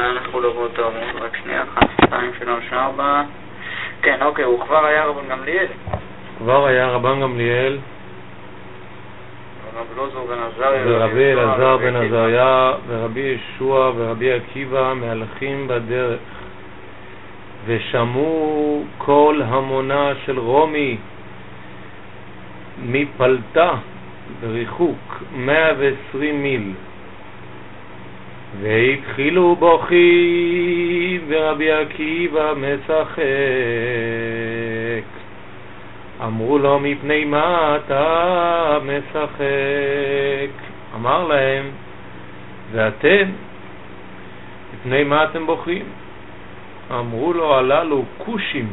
אולי אנחנו לא באותו עמוד, רק שנייה, אחת, שתיים, שלוש, ארבע. כן, אוקיי, הוא כבר היה רבן גמליאל. כבר היה רבן גמליאל רב לוזור בן עזריה. ורבי אלעזר בן. עזריה ורבי ישוע ורבי עקיבא מהלכים בדרך ושמעו כל המונה של רומי מפלטה בריחוק 120 מיל והתחילו בוכי ורבי עקיבא משחק. אמרו לו מפני מה אתה משחק? אמר להם ואתם מפני מה אתם בוכים? אמרו לו הללו כושים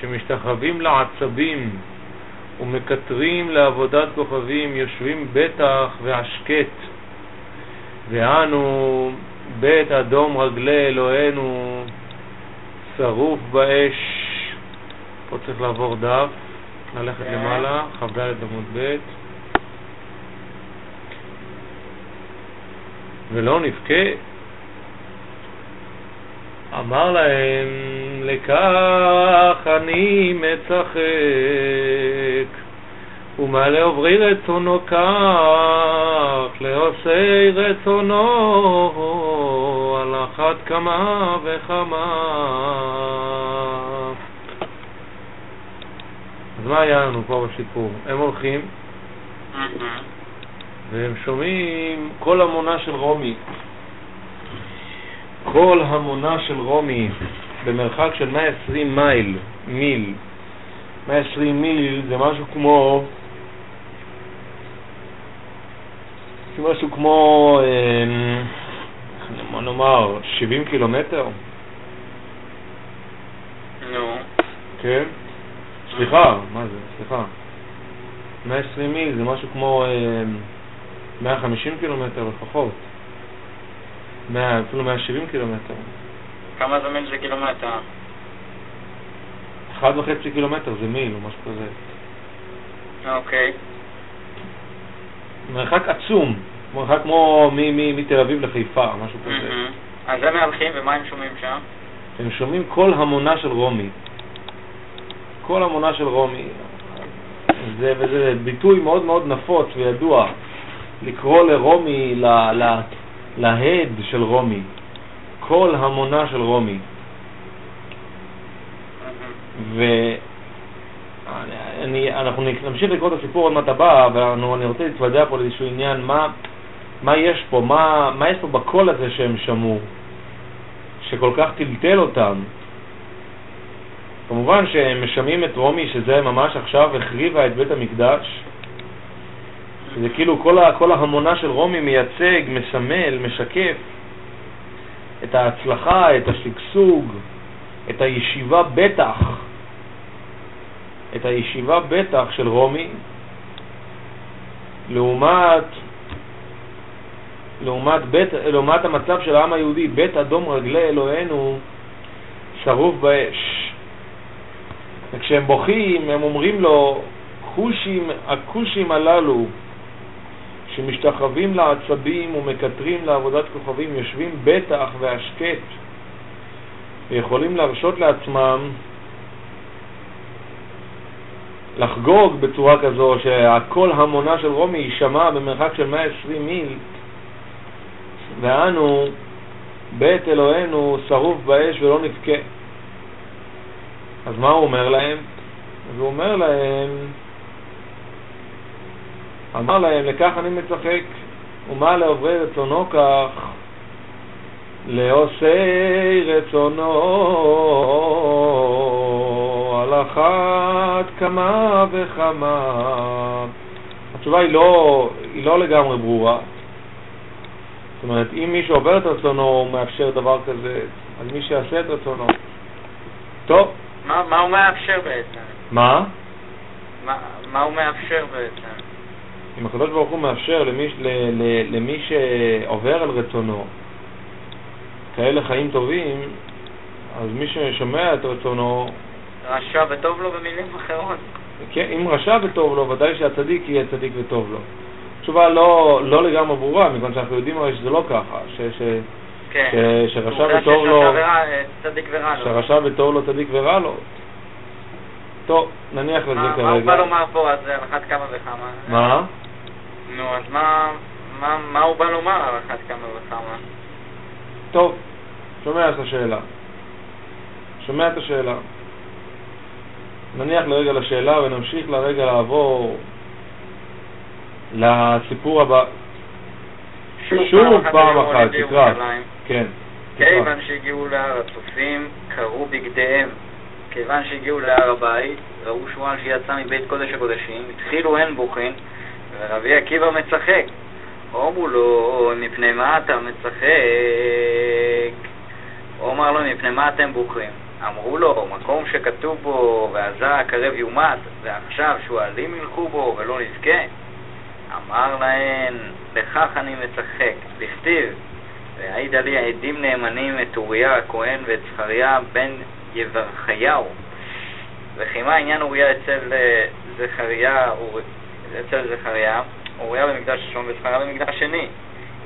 שמשתחווים לעצבים ומקטרים לעבודת כוכבים יושבים בטח והשקט ואנו בית אדום רגלי אלוהינו שרוף באש. פה צריך לעבור דף ללכת כן. למעלה כ"ד עמוד ב' ולא נבכה. אמר להם לכך אני מצחק ומה לעוברי רצונו כך לעושי רצונו על אחת כמה וכמה אז מה היה לנו פה בסיפור? הם הולכים מהמם. והם שומעים כל המונה של רומי. כל המונה של רומי במרחק של 120 מייל, מיל. 120 מיל זה משהו כמו... זה משהו כמו... אה, איך נאמר, 70 קילומטר, נו. כן? סליחה, מה זה? סליחה. 120 מיל זה משהו כמו אה, 150 קילומטר לפחות. 100, אפילו 170 קילומטר. כמה זה מיל זה קילומטר? אחד וחצי קילומטר זה מיל או משהו כזה. אוקיי. מרחק עצום, מרחק כמו מתל אביב לחיפה, משהו כזה. אז הם מהלכים, ומה הם שומעים שם? הם שומעים כל המונה של רומי. כל המונה של רומי. זה, וזה ביטוי מאוד מאוד נפוץ וידוע, לקרוא לרומי, ל, ל, להד של רומי. כל המונה של רומי. מהמם. ואני, אנחנו נמשיך לקרוא את הסיפור עוד מעט הבא, אבל אני רוצה להתוודע פה לאיזשהו עניין, מה, מה יש פה, מה, מה יש פה בקול הזה שהם שמעו, שכל כך טלטל אותם. כמובן שהם משמעים את רומי, שזה ממש עכשיו החריבה את בית המקדש, שזה כאילו כל, ה, כל ההמונה של רומי מייצג, מסמל, משקף את ההצלחה, את השגשוג, את הישיבה בטח, את הישיבה בטח של רומי, לעומת, לעומת, בית, לעומת המצב של העם היהודי, בית אדום רגלי אלוהינו שרוף באש. וכשהם בוכים, הם אומרים לו, כושים, הכושים הללו, שמשתחווים לעצבים ומקטרים לעבודת כוכבים, יושבים בטח והשקט, ויכולים להרשות לעצמם לחגוג בצורה כזו שהקול המונה של רומי יישמע במרחק של 120 מיל, ואנו, בית אלוהינו, שרוף באש ולא נבכה. אז מה הוא אומר להם? אז הוא אומר להם, אמר להם, לכך אני מצחק, ומה לעוברי רצונו כך, לעושי רצונו על אחת כמה וכמה. התשובה היא לא, היא לא לגמרי ברורה. זאת אומרת, אם מישהו עובר את רצונו, הוא מאפשר דבר כזה, אז מי שיעשה את רצונו. טוב, מה מה הוא מאפשר בעצם? מה? מה- מה הוא מאפשר בעצם? אם הקדוש ברוך הוא מאפשר למי, ל, ל, למי שעובר על רצונו כאלה חיים טובים, אז מי ששומע את רצונו, רשע וטוב לו במילים אחרות. כן, אם רשע וטוב לו, ודאי שהצדיק יהיה צדיק וטוב לו. תשובה לא, לא לגמרי ברורה, מכיוון שאנחנו יודעים הרי שזה לא ככה, ש, ש, כן. ש- שרשע וטוב לו, אה, צדיק ורע לו. שרשע וטוב לו צדיק ורע לו. טוב, נניח לזה מה מה הוא בא כרגע. לומר פה, אז על אחת כמה וכמה? מה? נו, אז מה- מה מה הוא בא לומר על אחת כמה וכמה? טוב, שומע את השאלה. שומע את השאלה. נניח לרגע לשאלה ונמשיך לרגע לעבור לסיפור הבא. שוב פעם היו אחת, תקרא. כן. כיוון שהגיעו להר הצופים, קרעו בגדיהם. כיוון שהגיעו להר הבית, ראו שועל שיצא מבית קודש הקודשים, התחילו הן בוכין, ורבי עקיבא מצחק. אמרו לו, מפני מה אתה מצחק? אמר לו, מפני מה אתם בוכים? אמרו לו, מקום שכתוב בו, ועזה הקרב יומת, ועכשיו שועלים ילכו בו ולא נזכה. אמר להן, לכך אני מצחק, לכתיב, והעידה לי עדים נאמנים את אוריה הכהן ואת זכריה בן יברכיהו. וכי מה עניין אוריה אצל אה, זכריה, אור- אצל זכריה, אוריה במקדש ראשון וזכריה במקדש שני.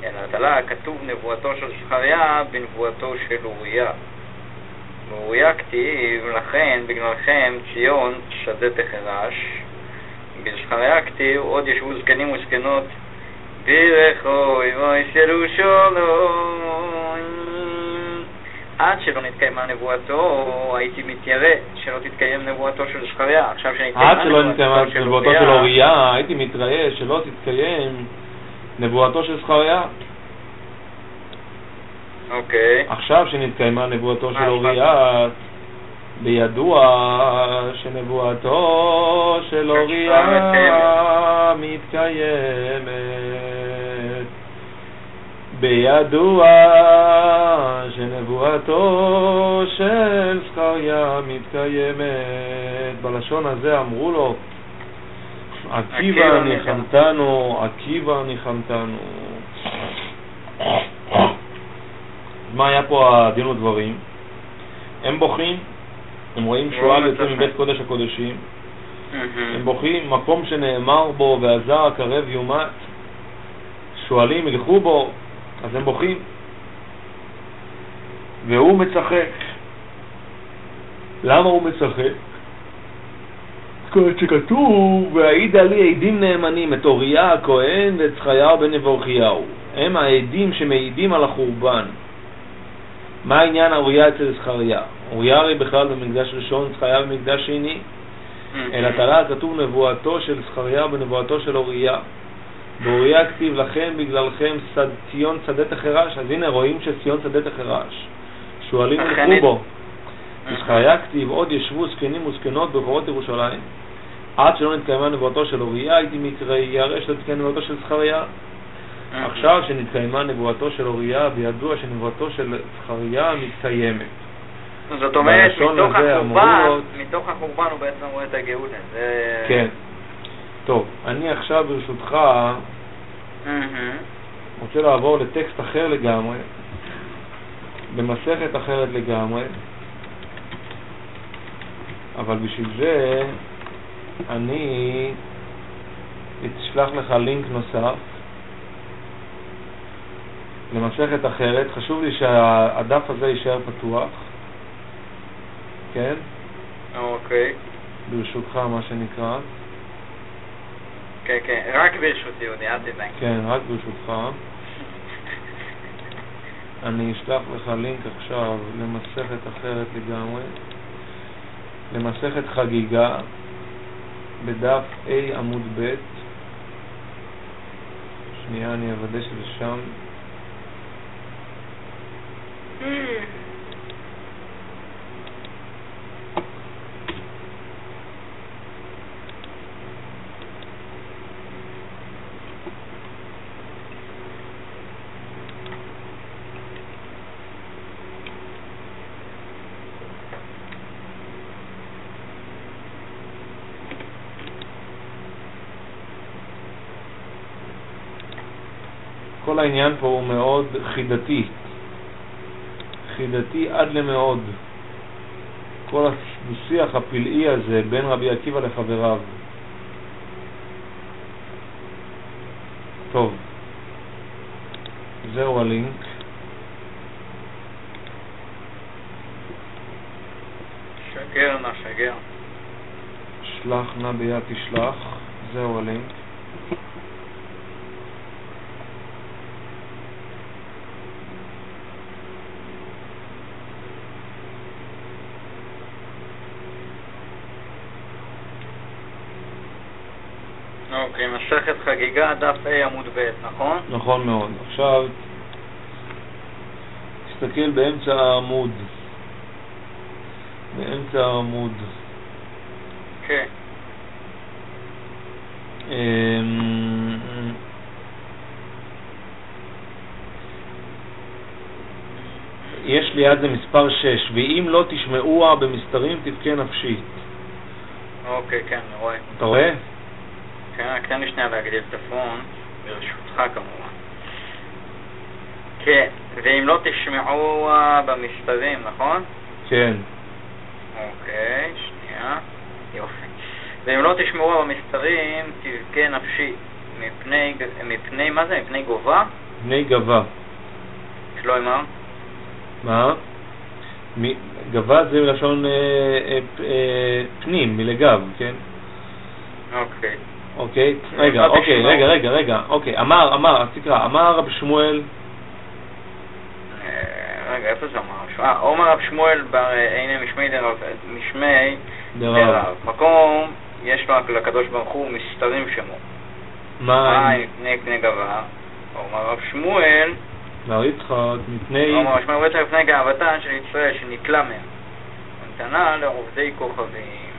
אלא תלה כתוב נבואתו של זכריה בנבואתו של אוריה. ואוריה כתיב, לכן בגללכם ציון שדה תחרש. בזכריה כתיב, עוד ישבו זקנים וזקנות בירכוי ויסלו שולום. עד שלא נתקיימה נבואתו, הייתי מתיירא שלא תתקיים נבואתו של זכריה. עכשיו שנתקיימה עד שלא נתקיימה נבואתו של אוריה, הייתי מתראה שלא תתקיים נבואתו של זכריה. אוקיי. עכשיו שנתקיימה נבואתו של? אוריה, בידוע שנבואתו של אוריה מתקיימת. בידוע שנבואתו של זכריה מתקיימת. בלשון הזה אמרו לו, עקיבא ניחמתנו, עקיבא ניחמתנו. מה היה פה הדין ודברים? הם בוכים, הם רואים שועל יוצא. מבית קודש הקודשים. הם בוכים, מקום שנאמר בו והזר הקרב יומת, שועלים ילכו בו, אז הם בוכים. והוא מצחק. למה הוא מצחק? שכתוב, והעידה לי עדים נאמנים, את אוריה הכהן ואת זכריהו בן נבוכיהו. הם העדים שמעידים על החורבן. מה העניין אוריה אצל זכריה? אוריה הרי בכלל במקדש ראשון, זכריה במקדש שני. מהמם. אלא תלה כתוב נבואתו של זכריה בנבואתו של אוריה. באוריה כתיב לכם בגללכם שד, ציון שדה תחרש. אז הנה רואים שציון שדה תחרש. שועלים ילכו בו. מהמם. בזכריה כתיב עוד ישבו זקנים וזקנות ברחובות ירושלים. עד שלא נתקיימה נבואתו של אוריה הייתי מקרא ירא שלא תתקיים נבואתו של זכריה. מהמם. עכשיו שנתקיימה נבואתו של אוריה בידוע שנבואתו של זכריה מתקיימת. זאת אומרת, מתוך החורבן, מתוך החורבן הוא בעצם רואה את הגאולה. כן. טוב, אני עכשיו ברשותך. רוצה לעבור לטקסט אחר לגמרי, במסכת אחרת לגמרי, אבל בשביל זה אני אשלח לך לינק נוסף למסכת אחרת. חשוב לי שהדף הזה יישאר פתוח, כן? אוקיי. ברשותך, מה שנקרא. כן, כן. רק ברשות יהודי, אל תדאג. כן, רק ברשותך. אני אשלח לך לינק עכשיו למסכת אחרת לגמרי, למסכת חגיגה, בדף A עמוד ב', שנייה, אני אוודא שזה שם. כל העניין פה הוא מאוד חידתי, חידתי עד למאוד. כל השיח הפלאי הזה בין רבי עקיבא לחבריו. טוב, זהו הלינק. שגר נא שגר. שלח נא ביד תשלח, זהו הלינק. מסכת חגיגה, דף ה' עמוד ב', נכון? נכון מאוד. עכשיו, תסתכל באמצע העמוד. באמצע העמוד. כן. אמ, יש ליד זה מספר 6, ואם לא תשמעוה במסתרים תבכה נפשי. אוקיי, כן, רואה. אתה רואה? כן, רק תן לי שנייה להגדיל את הפון, ברשותך כמובן. כן, ואם לא תשמעו אה, במספרים, נכון? כן. אוקיי, שנייה. יופי. ואם לא תשמעו במספרים, תבכה נפשי. מפני, מפני, מה זה? מפני גובה? בני גבה. שלא אמר? מה? מ- גבה זה לשון אה, אה, אה, פנים, מלגב, כן? אוקיי. אוקיי? לא רגע, אוקיי. רגע, רגע, רגע, אוקיי. אמר, אמר, אז תקרא, אמר רב שמואל, אה, רגע, איפה זה אמר? אה, עומר רב שמואל בר אה, הנה משמי דרב, משמי דרב. מקום, יש לו לקדוש ברוך הוא מסתרים שמו. מה? מפני פני גבה. עומר רב שמואל, מר יצחק, מפני... עומר רב שמואל לפני גאוותן של ישראל שנתלה מהם. ונתנה לעובדי כוכבים.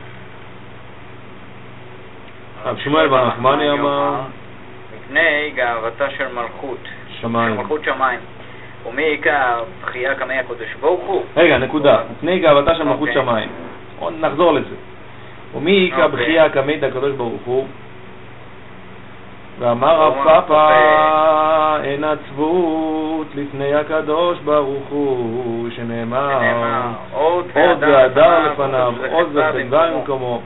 רב שמואל בר נחמני אמר, מפני גאוותה של מלכות. שמיים. של מלכות שמיים. ומי עיקר בחייה קמי הקדוש ברוך הוא? רגע, נקודה. מפני גאוותה של מלכות אוקיי. שמיים. נחזור לזה. ומי יקרא אוקיי. בחייה כמד הקדוש ברוך הוא? ואמר רב פאפא, פאפא, אין עצבות לפני הקדוש ברוך הוא, שנאמר, עוד והדר לפניו, עוד וחדווה במקומו.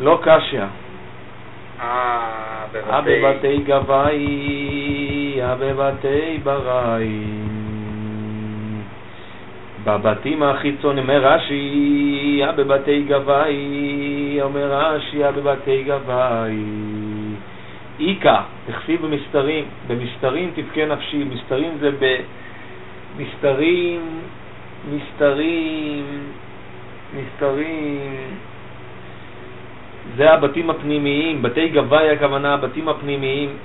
לא קשיא. אה, בבתי... גבאי, אה בבתי בראי. בבתים החיצוניים, אומר רש"י, אה בבתי גבאי, אומר רש"י, אה בבתי גבאי. איכה, תכסיב במסתרים, במסתרים תבכה נפשי, מסתרים זה במסתרים, מסתרים, מסתרים, זה הבתים הפנימיים, בתי גבאי הכוונה, הבתים הפנימיים.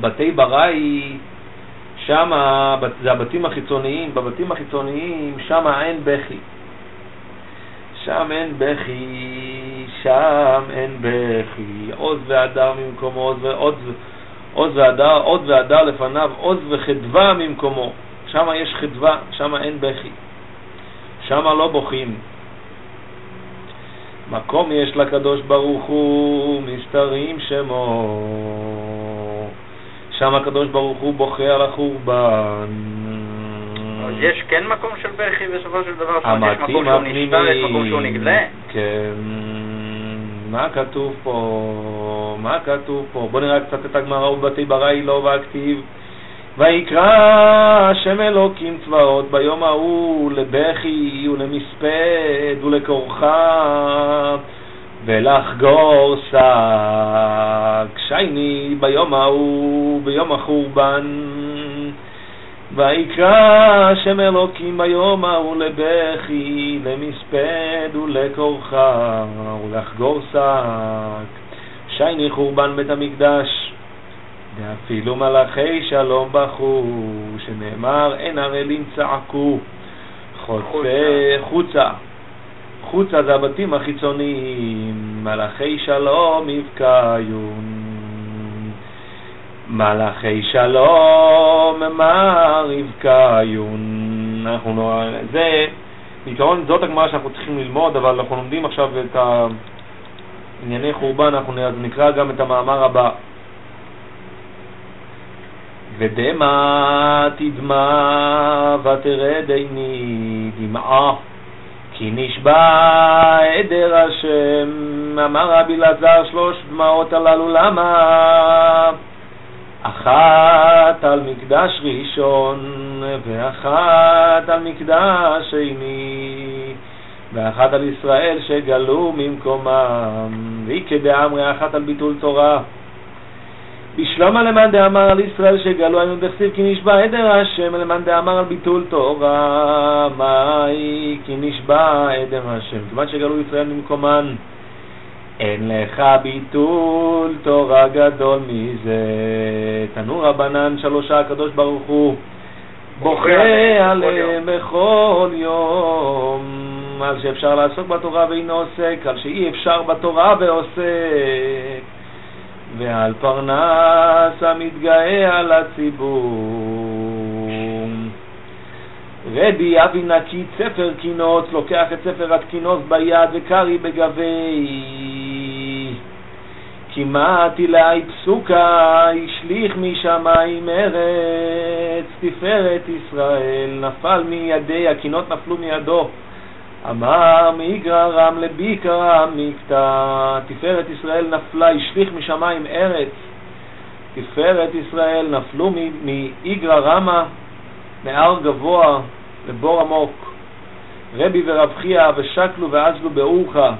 בתי בראי, שם זה הבתים החיצוניים, בבתים החיצוניים שם אין בכי. שם אין בכי, שם אין בכי, עוז והדר ממקומו, עוז, ועוז, עוז והדר, עוד והדר לפניו, עוז וחדווה ממקומו. שם יש חדווה, שם אין בכי. שם לא בוכים. מקום יש לקדוש ברוך הוא, מסתרים שמו. שם הקדוש ברוך הוא בוכה על החורבן. אז יש כן מקום של בכי בסופו של דבר? זאת אומרת, יש מקום שהוא נסתר, יש מקום שהוא. נגלה? כן. מה כתוב פה? מה כתוב פה? בוא נראה קצת את הגמרא ובתי בראי לא והכתיב. ויקרא השם אלוקים צבאות ביום ההוא לבכי ולמספד ולכורחה ולחגור שק שייני ביום ההוא ביום החורבן. ויקרא השם אלוקים ביום ההוא לבכי למספד ולכורחה ולחגור שק שייני חורבן בית המקדש ואפילו מלאכי שלום בכו, שנאמר אין ערלים צעקו, חוצה, חוצה. חוצה זה הבתים החיצוניים, מלאכי שלום יבקיון. מלאכי שלום מר יבקיון. אנחנו לא... זה, בעיקרון זאת הגמרא שאנחנו צריכים ללמוד, אבל אנחנו לומדים עכשיו את ענייני חורבן, אנחנו נקרא גם את המאמר הבא. ודמע תדמע ותרד עיני דמעה כי נשבע עדר השם אמר רבי אלעזר שלוש דמעות הללו למה אחת על מקדש ראשון, ואחת על מקדש שני, ואחת על ישראל שגלו ממקומם, והיא כדאמרי אחת על ביטול תורה. בשלום למאן דאמר על ישראל שגלו היינו דכסיב כי נשבע עדר השם למאן דאמר על ביטול תורה. מאי כי נשבע עדר השם. כיוון שגלו ישראל ממקומן אין לך ביטול תורה גדול מזה. תנו רבנן שלושה הקדוש ברוך הוא בוכה עליהם בכל יום. על שאפשר לעסוק בתורה ואינו עוסק על שאי אפשר בתורה ועוסק ועל פרנס המתגאה על הציבור. רבי אבי נקי ספר קינות, לוקח את ספר התקינות ביד וקרי בגבי. כמעט אלי פסוקה, השליך משמיים ארץ, תפארת ישראל, נפל מידי, הקינות נפלו מידו. אמר מאיגרא רם לביקרא מקטע, תפארת ישראל נפלה, השליך משמיים ארץ. תפארת ישראל נפלו מאיגרא רמה, מהר גבוה לבור עמוק. רבי ורב חייא ושקלו ואזלו באורחה.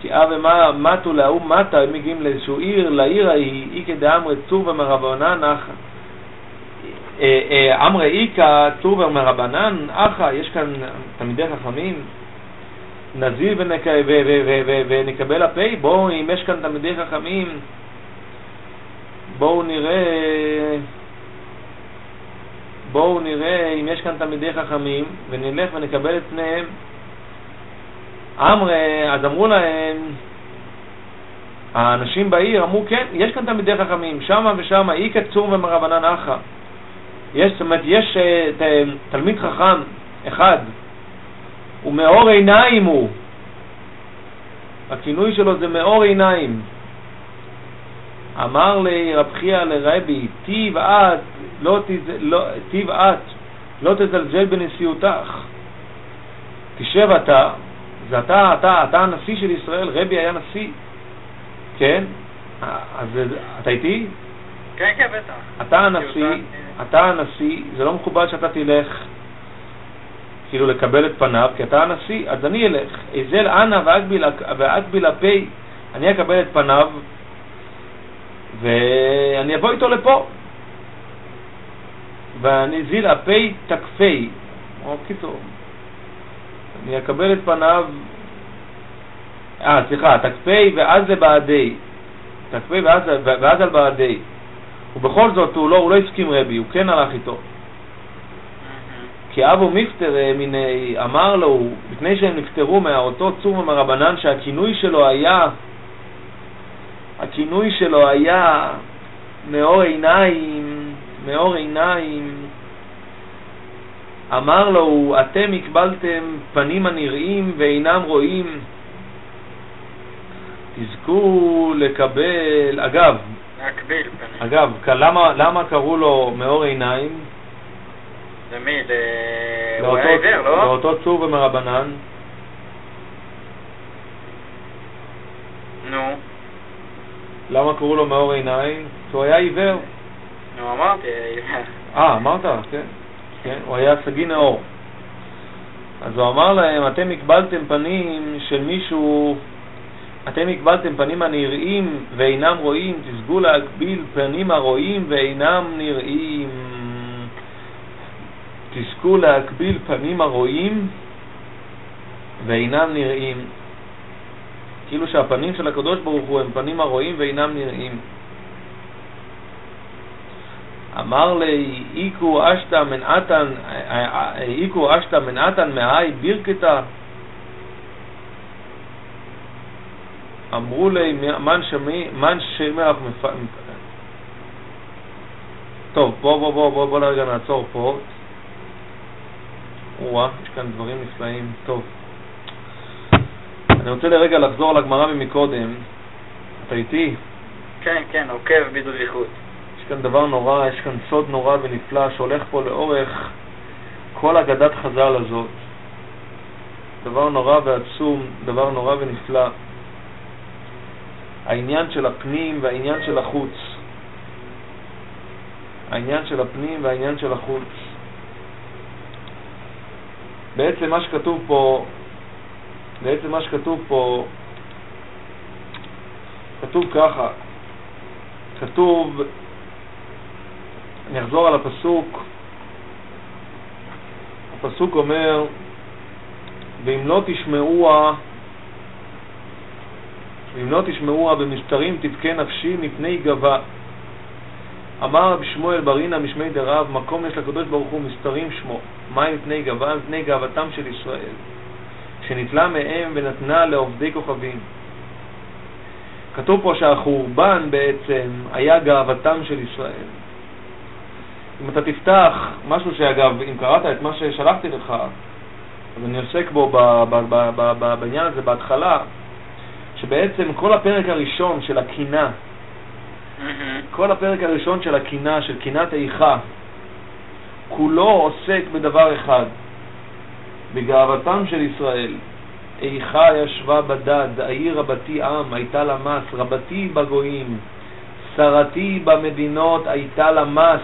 כי אב ומטו להוא מטה, הם מגיעים לאיזשהו עיר, לעיר ההיא, איקא דאמרי צור ומרבנן אחא. אמרי איקא צור ומרבנן אחא, יש כאן תלמידי חכמים, נזיל ונקבל הפה, בואו, אם יש כאן תלמידי חכמים, בואו נראה, בואו נראה אם יש כאן תלמידי חכמים, ונלך ונקבל את פניהם. אמרי, אז אמרו להם, האנשים בעיר אמרו, כן, יש כאן תלמידי חכמים, שמה ושמה, אי קצור ומרבנן אחא. יש, זאת אומרת, יש uh, תלמיד חכם אחד, ומאור עיניים הוא. הכינוי שלו זה מאור עיניים. אמר לרב חייא לרבי, טיב את, לא, לא, טיב את, לא תזלזל בנשיאותך. תשב אתה, זה אתה, אתה, אתה הנשיא של ישראל, רבי היה נשיא, כן? אז אתה איתי? כן, כן, בטח. אתה הנשיא, אתה הנשיא, זה לא מכובד שאתה תלך כאילו לקבל את פניו, כי אתה הנשיא, אז אני אלך. אזל אנא ואגביל הפי, אני אקבל את פניו, ואני אבוא איתו לפה. ואני זיל הפי תקפי, או קיצור, אני אקבל את פניו, אה, סליחה, תקפי ואז לבעדי, תקפי ואז, ואז על בעדי. ובכל זאת הוא לא, הוא לא הסכים רבי, הוא כן הלך איתו. כי אבו מפטר אה, מיני אמר לו, לפני שהם נפטרו מאותו צור ומרבנן, שהכינוי שלו היה, הכינוי שלו היה מאור עיניים, מאור עיניים, אמר לו, אתם הקבלתם פנים הנראים ואינם רואים, תזכו לקבל, אגב, פנים. אגב, למה, למה קראו לו מאור עיניים? למי? הוא היה עיוור, לא? לאותו צור ומרבנן. נו. למה קראו לו מאור עיניים? כי הוא היה עיוור. נו, אמרתי, עיוור. אה, אמרת? כן. כן, הוא היה סגי נאור. אז הוא אמר להם, אתם הקבלתם פנים של מישהו, אתם הקבלתם פנים הנראים ואינם רואים, תסגו להקביל פנים הרואים ואינם נראים. תזכו להקביל פנים הרואים ואינם נראים. כאילו שהפנים של הקדוש ברוך הוא הם פנים הרואים ואינם נראים. אמר לי, איקו אשתא מנעתן, איקו אשתא מנעתן מהי בירקתא. אמרו לי, מן שמי, מן שמח מפ... טוב, בוא, בוא, בוא, בוא, בוא לרגע נעצור פה. או יש כאן דברים נפלאים. טוב. אני רוצה לרגע לחזור על הגמרא ממקודם. אתה איתי? כן, כן, עוקב בדריכות. יש כאן דבר נורא, יש כאן סוד נורא ונפלא שהולך פה לאורך כל אגדת חז"ל הזאת. דבר נורא ועצום, דבר נורא ונפלא. העניין של הפנים והעניין של החוץ. העניין של הפנים והעניין של החוץ. בעצם מה שכתוב פה, בעצם מה שכתוב פה, כתוב ככה, כתוב, אני אחזור על הפסוק, הפסוק אומר, ואם לא תשמעוה, ואם לא תשמעוה במשטרים תבכה נפשי מפני גבה. אמר רבי שמואל ברינה משמי דרב, מקום יש לקדוש ברוך הוא מסתרים שמו. מה מפני גבה? מפני גאוותם של ישראל, שנתלה מהם ונתנה לעובדי כוכבים. כתוב פה שהחורבן בעצם היה גאוותם של ישראל. אם אתה תפתח משהו שאגב, אם קראת את מה ששלחתי לך, אז אני עוסק בו בעניין הזה בהתחלה, שבעצם כל הפרק הראשון של הקינה, כל הפרק הראשון של הקינה, של קינת איכה, כולו עוסק בדבר אחד, בגאוותם של ישראל. איכה ישבה בדד, העיר רבתי עם, הייתה לה מס, רבתי בגויים, שרתי במדינות, הייתה לה מס.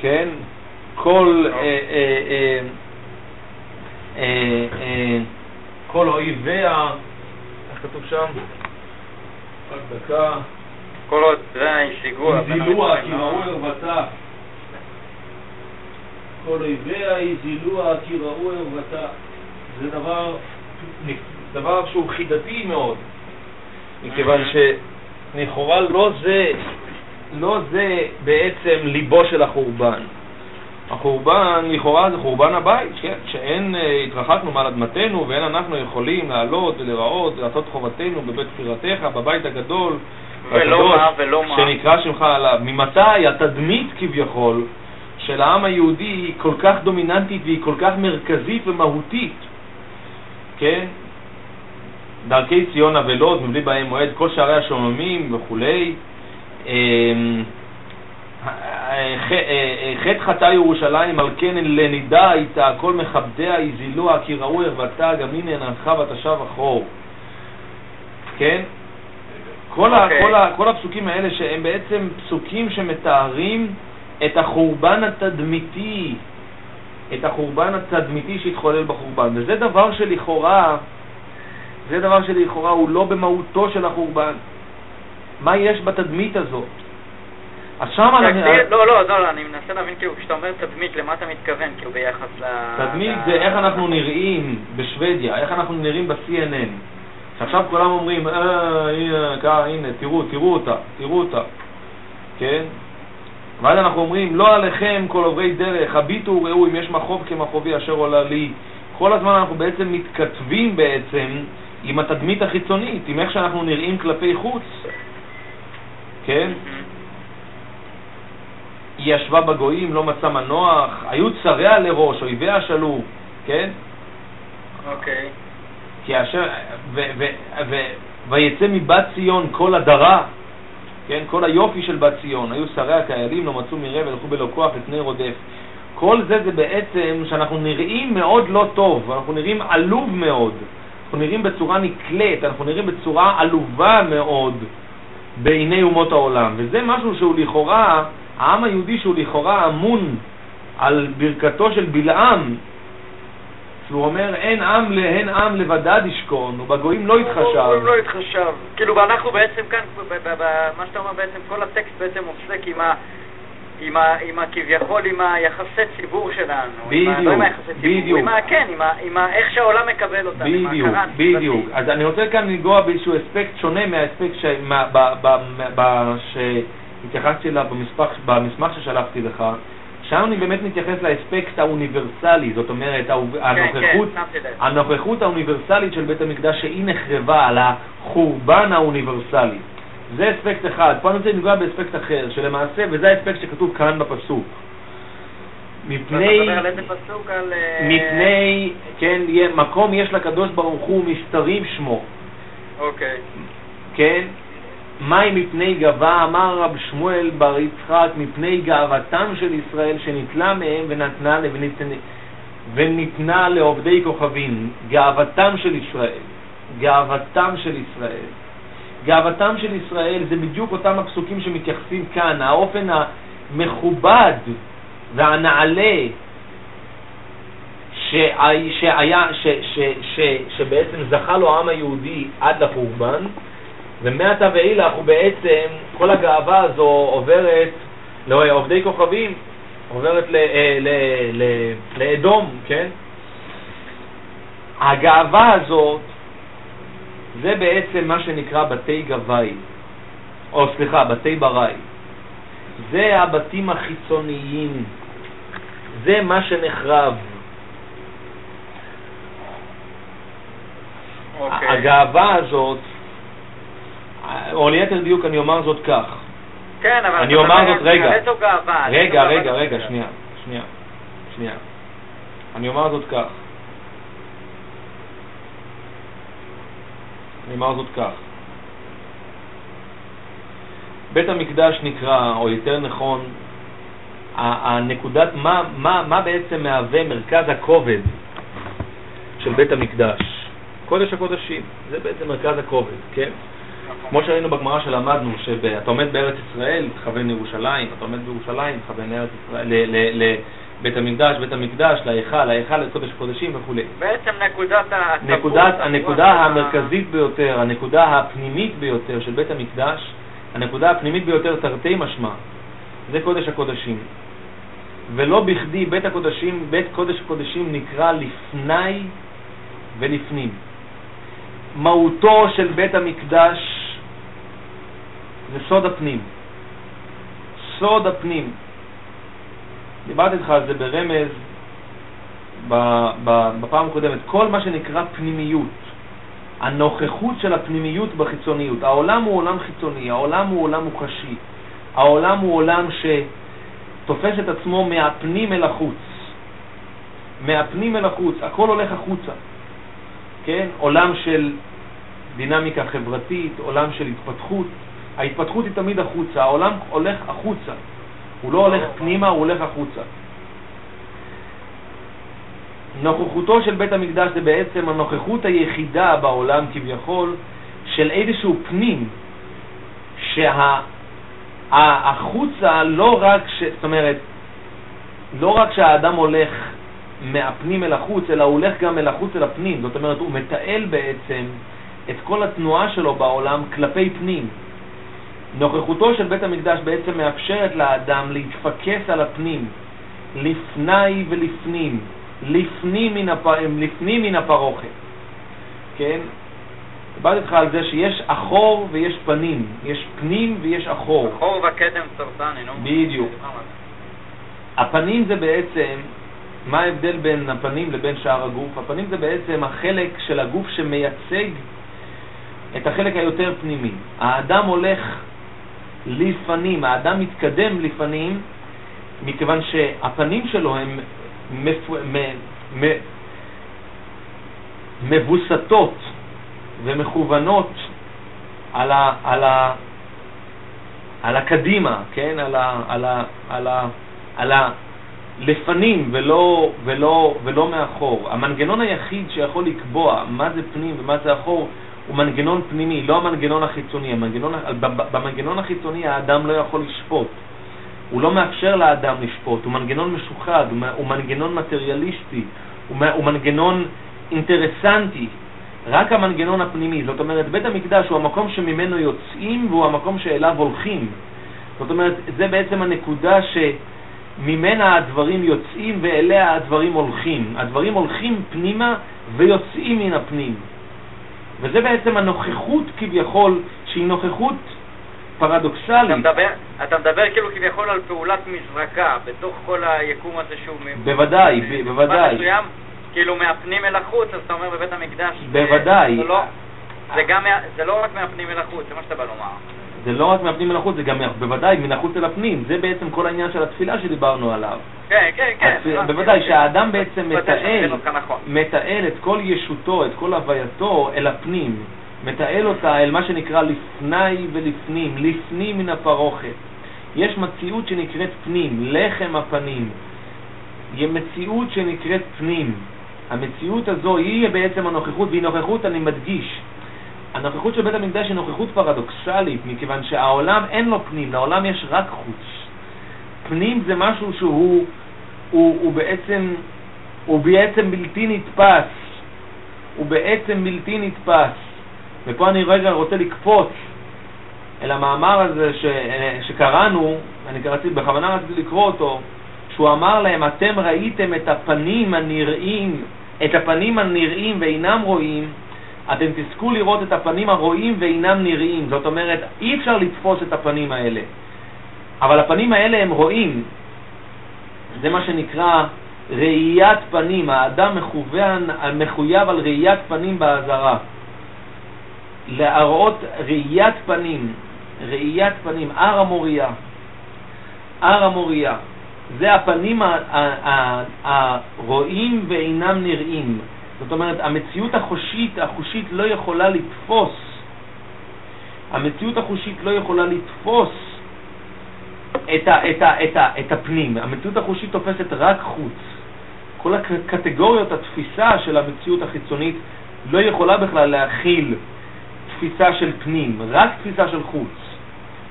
כן? כל, אה, אה, אה, כל אויביה, איך כתוב שם? רק דקה. כל עוד זה השיגוע. הזילוה כי ראו ערוותה. כל אויביה הזילוה כי ראו ערוותה. זה דבר, דבר שהוא חידתי מאוד, מכיוון שלכאורה לא זה, לא זה בעצם ליבו של החורבן. החורבן, לכאורה זה חורבן הבית, כן? שאין אה, התרחקנו מעל אדמתנו ואין אנחנו יכולים לעלות ולראות ולעשות חובתנו בבית בחירתך, בבית הגדול, ולא מה, ולא מה. שנקרא שמך עליו. ממתי התדמית כביכול של העם היהודי היא כל כך דומיננטית והיא כל כך מרכזית ומהותית, כן? דרכי ציון אבלות, מבלי בהם מועד, כל שערי השוממים וכולי. אמ, חטא חטא ירושלים, על כן לנידה הייתה, כל מכבדיה הזילוה, כי ראו ערוותה, גם הנה ננחה ותשב אחור. כן? כל, okay. ה, אוקיי. כל, ה, כל הפסוקים האלה שהם בעצם פסוקים שמתארים את החורבן התדמיתי, את החורבן התדמיתי שהתחולל בחורבן. וזה דבר שלכאורה, זה דבר שלכאורה הוא לא במהותו של החורבן. מה יש בתדמית הזאת? אז שם אני... לא, לא, לא, אני מנסה להבין, כאילו, כשאתה אומר תדמית, למה אתה מתכוון, כאילו, ביחס ל... תדמית זה איך אנחנו נראים בשוודיה, איך אנחנו נראים ב-CNN. שעכשיו כולם אומרים, אה, הנה, תראו, תראו אותה, תראו אותה, כן? ואז אנחנו אומרים, לא עליכם כל עוברי דרך, הביטו וראו אם יש מחוב כמחובי אשר עולה לי. כל הזמן אנחנו בעצם מתכתבים בעצם עם התדמית החיצונית, עם איך שאנחנו נראים כלפי חוץ, כן? היא ישבה בגויים, לא מצא מנוח, היו צריה לראש, אויביה שלו, כן? אוקיי. כי אשר, ויצא מבת ציון כל הדרה, כן, כל היופי של בת ציון, היו שריה כאיילים, לא מצאו מרעה ולכו בלא כוח לפני רודף. כל זה זה בעצם שאנחנו נראים מאוד לא טוב, אנחנו נראים עלוב מאוד, אנחנו נראים בצורה נקלט, אנחנו נראים בצורה עלובה מאוד בעיני אומות העולם, וזה משהו שהוא לכאורה, העם היהודי שהוא לכאורה אמון על ברכתו של בלעם, שהוא אומר אין עם, אין עם לבדד ישכון, ובגויים לא יתחשב. בגויים לא יתחשב. כאילו, ואנחנו בעצם כאן, מה שאתה אומר בעצם, כל הטקסט בעצם עוסק עם ה... עם, ה, עם ה, כביכול עם היחסי ציבור שלנו. בדיוק, לא עם היחסי ציבור, בדיוק. עם ה, כן, עם, ה, עם ה, איך שהעולם מקבל אותנו, בדיוק, בדיוק. אז אני רוצה כאן לנגוע באיזשהו אספקט שונה מהאספקט ש... מה, ב, ב, ב, שהתייחסתי אליו במסמך, במסמך ששלחתי לך, שם אני באמת מתייחס לאספקט האוניברסלי, זאת אומרת, הנוכחות, כן, כן, הנוכחות האוניברסלית של בית המקדש שהיא נחרבה על החורבן האוניברסלי. זה אספקט אחד. פה אני רוצה לנגוע באספקט אחר, שלמעשה, וזה האספקט שכתוב כאן בפסוק. מפני, פסוק? על... אה, מפני, כן, מקום יש לקדוש ברוך הוא מסתרים שמו. אוקיי. כן? מהי מפני גבה? אמר רב שמואל בר יצחק, מפני גאוותם של ישראל שנתלה מהם ונתנה, וניתנה, וניתנה לעובדי כוכבים. גאוותם של ישראל. גאוותם של ישראל. גאוותם של ישראל זה בדיוק אותם הפסוקים שמתייחסים כאן, האופן המכובד והנעלה שהיה, ש, ש, ש, שבעצם זכה לו העם היהודי עד לחורבן, ומעתה ואילך הוא בעצם, כל הגאווה הזו עוברת לעובדי כוכבים, עוברת אה, לאדום, כן? הגאווה הזאת זה בעצם מה שנקרא בתי גבאי, או סליחה, בתי בראי. זה הבתים החיצוניים, זה מה שנחרב. Okay. אוקיי. הגאווה הזאת, או ליתר דיוק אני אומר זאת כך. כן, אבל אני אומר זאת, רגע, רגע, רגע, רגע, שנייה, שנייה, שנייה. אני אומר זאת כך. אני אומר זאת כך. בית המקדש נקרא, או יותר נכון, הנקודת, מה, מה, מה בעצם מהווה מרכז הכובד של בית המקדש? קודש הקודשים, זה בעצם מרכז הכובד, כן? כמו שראינו בגמרא שלמדנו, שאתה עומד בארץ ישראל, תכוון לירושלים, אתה עומד בירושלים, תכוון לארץ ישראל, לבית המקדש, בית המקדש, להיכל, להיכל לקודש הקודשים וכו'. בעצם נקודת נקודת, הנקודה המרכזית ביותר, הנקודה הפנימית ביותר של בית המקדש, הנקודה הפנימית ביותר תרתי משמע, זה קודש הקודשים. ולא בכדי בית הקודשים, בית קודש הקודשים נקרא לפני ולפנים. מהותו של בית המקדש זה סוד הפנים. סוד הפנים. דיברתי איתך על זה ברמז בפעם הקודמת. כל מה שנקרא פנימיות, הנוכחות של הפנימיות בחיצוניות. העולם הוא עולם חיצוני, העולם הוא עולם מוחשי, העולם הוא עולם שתופס את עצמו מהפנים אל החוץ. מהפנים אל החוץ, הכל הולך החוצה. כן? עולם של דינמיקה חברתית, עולם של התפתחות. ההתפתחות היא תמיד החוצה, העולם הולך החוצה. הוא לא הולך פנימה, הוא הולך החוצה. נוכחותו של בית המקדש זה בעצם הנוכחות היחידה בעולם כביכול של איזשהו פנים שהחוצה לא רק, ש, זאת אומרת, לא רק שהאדם הולך מהפנים אל החוץ, אלא הוא הולך גם אל החוץ אל הפנים. זאת אומרת, הוא מתעל בעצם את כל התנועה שלו בעולם כלפי פנים. נוכחותו של בית המקדש בעצם מאפשרת לאדם להתפקס על הפנים, לפני ולפנים, לפנים מן, הפ... לפנים מן הפרוכת. כן? דיברתי איתך על זה שיש אחור ויש פנים, יש פנים ויש אחור. אחור וקדם סרטני, נו. בדיוק. הפנים זה בעצם מה ההבדל בין הפנים לבין שאר הגוף? הפנים זה בעצם החלק של הגוף שמייצג את החלק היותר פנימי. האדם הולך לפנים, האדם מתקדם לפנים, מכיוון שהפנים שלו הן מפ... מ... מ... מבוסתות ומכוונות על, ה... על, ה... על הקדימה, כן? על, ה... על, ה... על, ה... על ה... לפנים ולא, ולא, ולא מאחור. המנגנון היחיד שיכול לקבוע מה זה פנים ומה זה אחור הוא מנגנון פנימי, לא המנגנון החיצוני. המנגנון, במנגנון החיצוני האדם לא יכול לשפוט. הוא לא מאפשר לאדם לשפוט, הוא מנגנון משוחד, הוא מנגנון מטריאליסטי, הוא מנגנון אינטרסנטי. רק המנגנון הפנימי, זאת אומרת, בית המקדש הוא המקום שממנו יוצאים והוא המקום שאליו הולכים. זאת אומרת, זה בעצם הנקודה ש... ממנה הדברים יוצאים ואליה הדברים הולכים. הדברים הולכים פנימה ויוצאים מן הפנים. וזה בעצם הנוכחות כביכול, שהיא נוכחות פרדוקסלית. אתה מדבר, אתה מדבר כאילו כביכול על פעולת מזרקה בתוך כל היקום הזה שהוא... בוודאי, בוודאי. מסוים, כאילו מהפנים אל החוץ, אז אתה אומר בבית המקדש... בוודאי. זה, לא, זה, גם, זה לא רק מהפנים אל החוץ, זה מה שאתה בא לומר. זה לא רק מהפנים אל החוץ, זה גם בוודאי מן החוץ אל הפנים. זה בעצם כל העניין של התפילה שדיברנו עליו. כן, כן, כן. בוודאי, שהאדם בעצם מתעל, נכון. מתעל את כל ישותו, את כל הווייתו אל הפנים. מתעל אותה אל מה שנקרא לפני ולפנים, לפנים מן הפרוכת. יש מציאות שנקראת פנים, לחם הפנים. היא מציאות שנקראת פנים. המציאות הזו היא בעצם הנוכחות, והיא נוכחות, אני מדגיש, הנוכחות של בית המקדש היא נוכחות פרדוקסלית, מכיוון שהעולם אין לו פנים, לעולם יש רק חוץ. פנים זה משהו שהוא הוא, הוא בעצם, הוא בעצם בלתי נתפס, הוא בעצם בלתי נתפס. ופה אני רגע רוצה לקפוץ אל המאמר הזה ש, שקראנו, אני רציתי, בכוונה רציתי לקרוא אותו, שהוא אמר להם, אתם ראיתם את הפנים הנראים, את הפנים הנראים ואינם רואים, אתם תזכו לראות את הפנים הרואים ואינם נראים. זאת אומרת, אי אפשר לתפוס את הפנים האלה. אבל הפנים האלה הם רואים. זה מה שנקרא ראיית פנים. האדם מכוון, מחויב על ראיית פנים באזהרה. להראות ראיית פנים, ראיית פנים, הר המוריה. הר המוריה. זה הפנים הרואים ואינם נראים. זאת אומרת, המציאות החושית, החושית לא יכולה לתפוס, המציאות החושית לא יכולה לתפוס את, ה, את, ה, את, ה, את הפנים. המציאות החושית תופסת רק חוץ. כל הקטגוריות, התפיסה של המציאות החיצונית לא יכולה בכלל להכיל תפיסה של פנים, רק תפיסה של חוץ.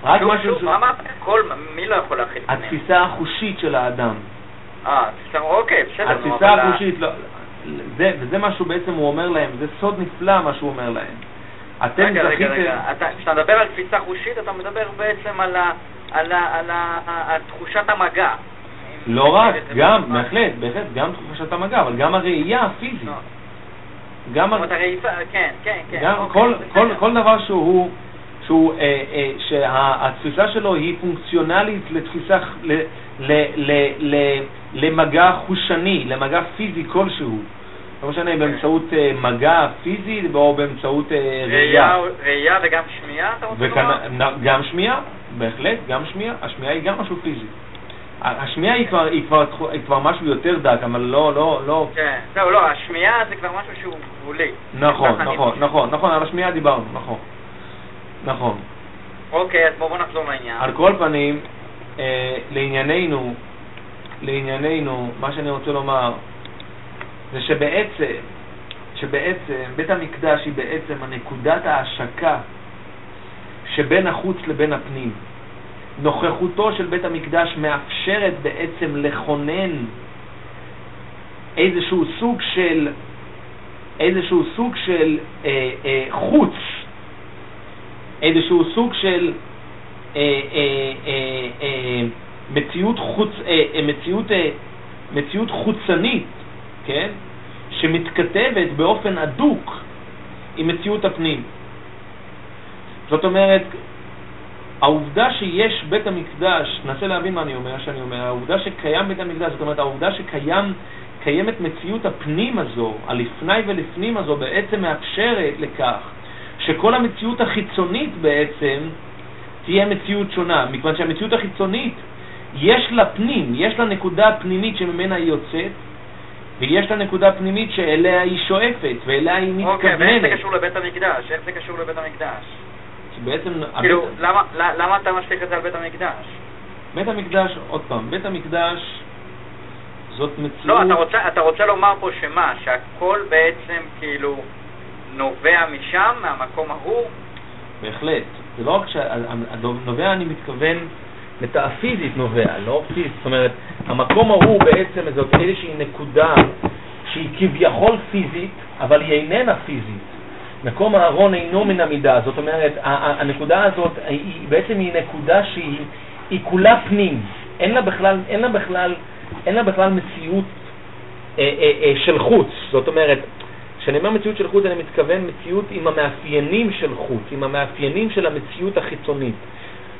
רק שוב, משהו... שוב, מה אמרת? כל... מי לא יכול להכיל פנים? התפיסה החושית של האדם. אה, אוקיי, בסדר. התפיסה החושית, לא... זה, וזה מה שהוא בעצם הוא אומר להם, זה סוד נפלא מה שהוא אומר להם. אתם רגע, זכיתם... רגע, רגע, כשאתה מדבר על תפיסה חושית, אתה מדבר בעצם על, ה, על, ה, על, ה, על תחושת המגע. לא רק, גם, בהחלט, בהחלט, גם תחושת המגע, אבל גם הראייה הפיזית. לא. גם הראייה, כן, כן, כן. גם אוקיי, כל, כל, כל דבר שהוא... שהוא, אה, אה, שהתפיסה שלו היא פונקציונלית לתפיסה, ל, ל, ל, ל, למגע חושני, למגע פיזי כלשהו. לא משנה אם באמצעות אה, מגע פיזי או באמצעות אה, ראייה. ראייה וגם שמיעה, אתה רוצה לומר? גם שמיעה, בהחלט, גם שמיעה. השמיעה היא גם משהו פיזי. השמיעה היא כבר, היא, כבר, היא כבר משהו יותר דק, אבל לא, לא, לא... כן, זהו, לא, השמיעה זה כבר משהו שהוא גבולי. נכון, נכון, נכון, נכון, על השמיעה דיברנו, נכון. נכון. אוקיי, אז בואו נחזור לעניין. על כל פנים, אה, לענייננו, לענייננו, מה שאני רוצה לומר, זה שבעצם, שבעצם בית המקדש היא בעצם הנקודת ההשקה שבין החוץ לבין הפנים. נוכחותו של בית המקדש מאפשרת בעצם לכונן איזשהו סוג של, איזשהו סוג של אה, אה, חוץ, איזשהו סוג של אה, אה, אה, אה, מציאות, חוץ, אה, אה, מציאות, אה, מציאות חוצנית, כן? שמתכתבת באופן הדוק עם מציאות הפנים. זאת אומרת, העובדה שיש בית המקדש, ננסה להבין מה אני אומר, שאני אומר, העובדה שקיים בית המקדש, זאת אומרת, העובדה שקיימת מציאות הפנים הזו, הלפני ולפנים הזו, בעצם מאפשרת לכך שכל המציאות החיצונית בעצם תהיה מציאות שונה, מכיוון שהמציאות החיצונית יש לה פנים, יש לה נקודה פנימית שממנה היא יוצאת, ויש לה נקודה פנימית שאליה היא שואפת, ואליה היא מתכוונת. אוקיי, ואיך זה קשור לבית המקדש? איך זה קשור לבית המקדש? שבעצם... כאילו, הבית... למה, למה אתה משליך את זה על בית המקדש? בית המקדש, עוד פעם, בית המקדש זאת מציאות... לא, אתה רוצה, אתה רוצה לומר פה שמה? שהכל בעצם כאילו נובע משם, מהמקום ההוא? בהחלט. זה לא רק שהנובע, אני מתכוון, מטאפיזית נובע, לא פיזית. זאת אומרת, המקום ההוא בעצם זאת איזושהי נקודה שהיא כביכול פיזית, אבל היא איננה פיזית. מקום הארון אינו מן המידה, זאת אומרת, הנקודה הזאת היא בעצם היא נקודה שהיא היא כולה פנים, אין לה בכלל, אין לה בכלל, אין לה בכלל מציאות אה, אה, אה, של חוץ, זאת אומרת, כשאני אומר מציאות של חוץ אני מתכוון מציאות עם המאפיינים של חוץ, עם המאפיינים של המציאות החיצונית.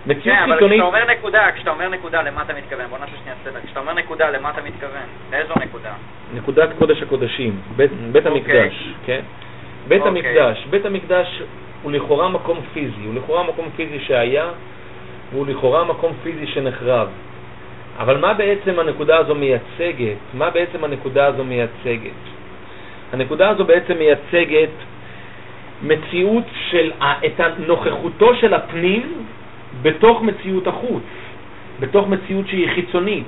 מציאות כן, חיצונית... אבל כשאתה אומר נקודה, כשאתה אומר נקודה, למה אתה מתכוון? בוא נעשה שנייה סדר. כשאתה אומר נקודה, למה אתה מתכוון? לאיזו נקודה? נקודת קודש הקודשים, בית, בית אוקיי. המקדש, כן? בית אוקיי. המקדש, בית המקדש הוא לכאורה מקום פיזי, הוא לכאורה מקום פיזי שהיה, והוא לכאורה מקום פיזי שנחרב. אבל מה בעצם הנקודה הזו מייצגת? מה בעצם הנקודה הזו מייצגת? הנקודה הזו בעצם מייצגת מציאות של, את נוכחותו של הפנים בתוך מציאות החוץ, בתוך מציאות שהיא חיצונית.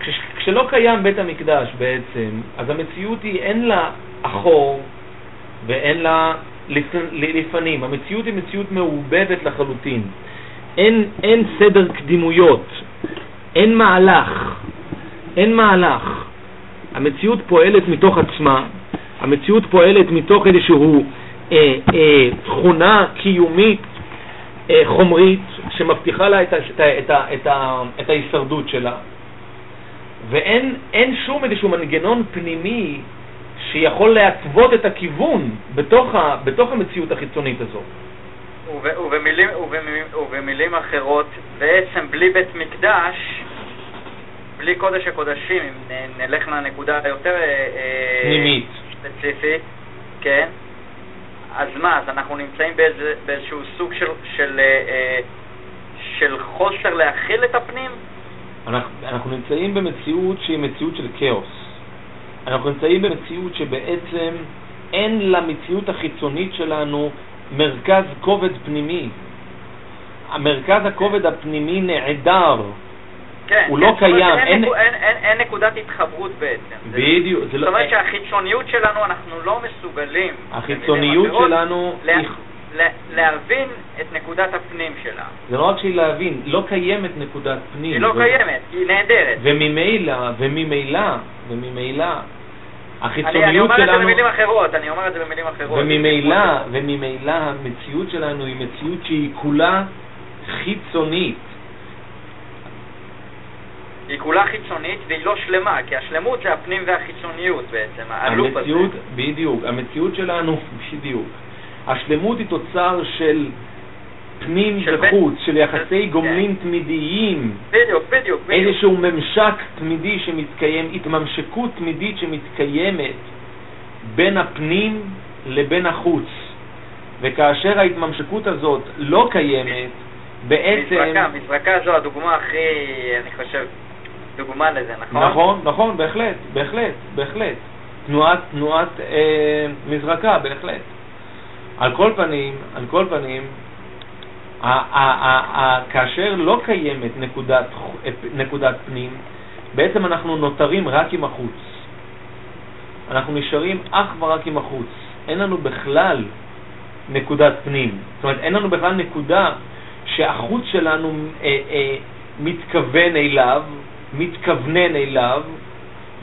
כש, כשלא קיים בית המקדש בעצם, אז המציאות היא אין לה אחור ואין לה לפ- לפנים. המציאות היא מציאות מעובדת לחלוטין. אין, אין סדר קדימויות, אין מהלך, אין מהלך. המציאות פועלת מתוך עצמה, המציאות פועלת מתוך איזושהי אה, אה, תכונה קיומית חומרית שמבטיחה לה את, את, את, את, את ההישרדות שלה, ואין אין שום איזשהו מנגנון פנימי שיכול להתוות את הכיוון בתוך, ה, בתוך המציאות החיצונית הזאת. וב- ובמילים, ובמילים, ובמילים אחרות, בעצם בלי בית מקדש, בלי קודש הקודשים, אם נלך לנקודה היותר אה, אה, פנימית. ספציפית, כן, אז מה, אז אנחנו נמצאים באיזה, באיזשהו סוג של, של, אה, אה, של חוסר להכיל את הפנים? אנחנו, אנחנו נמצאים במציאות שהיא מציאות של כאוס. אנחנו נמצאים במציאות שבעצם אין למציאות החיצונית שלנו מרכז כובד פנימי. המרכז הכובד הפנימי נעדר. כן, הוא לא זאת קיים, אין- נקו- אין, אין, אין נקודת התחברות בעצם. בדיוק. זה זאת לא- אומרת שהחיצוניות שלנו, אנחנו לא מסוגלים, החיצוניות שלנו, לה- לה- להבין את נקודת הפנים שלה. זה לא רק שהיא להבין, לא קיימת נקודת פנים. היא לא ו- קיימת, היא נהדרת. וממילא, וממילא, וממילא, אני, אני החיצוניות אומר את זה שלנו, במילים אחרות, אני אומר את זה במילים אחרות. וממילא, וממילא המציאות שלנו היא מציאות שהיא כולה חיצונית. היא כולה חיצונית והיא לא שלמה, כי השלמות זה הפנים והחיצוניות בעצם, הלופ הזה. המציאות, בדיוק, המציאות שלנו, בדיוק. השלמות היא תוצר של פנים של וחוץ, של יחסי של- גומלין תמידיים, בדיוק, בדיוק, בדיוק. איזשהו ממשק תמידי שמתקיים, התממשקות תמידית שמתקיימת בין הפנים לבין החוץ. וכאשר ההתממשקות הזאת לא קיימת, בעצם... מזרקה, מזרקה זו הדוגמה הכי, אני חושב, דוגמה לזה, נכון? נכון, נכון, בהחלט, בהחלט, בהחלט. תנועת, תנועת אה, מזרקה, בהחלט. על כל פנים, על כל פנים, ה- ה- ה- כאשר לא קיימת נקודת, נקודת פנים, בעצם אנחנו נותרים רק עם החוץ. אנחנו נשארים אך ורק עם החוץ. אין לנו בכלל נקודת פנים. זאת אומרת, אין לנו בכלל נקודה שהחוץ שלנו אה, אה, מתכוון אליו, מתכוונן אליו,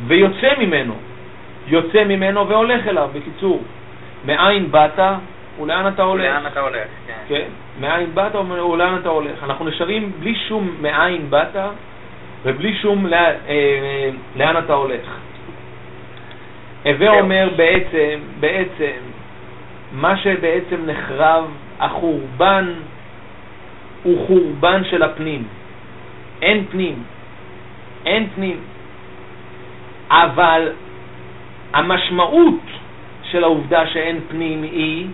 ויוצא ממנו. יוצא ממנו והולך אליו, בקיצור. מאין באת ולאן אתה הולך. לאן אתה הולך, כן. כן, מאין באת ולאן אתה הולך. אנחנו נשארים בלי שום מאין באת ובלי שום לא, אה, לאן אתה הולך. הווה. אומר בעצם, בעצם, מה שבעצם נחרב, החורבן הוא חורבן של הפנים. אין פנים. אין פנים. אבל המשמעות של העובדה שאין פנים היא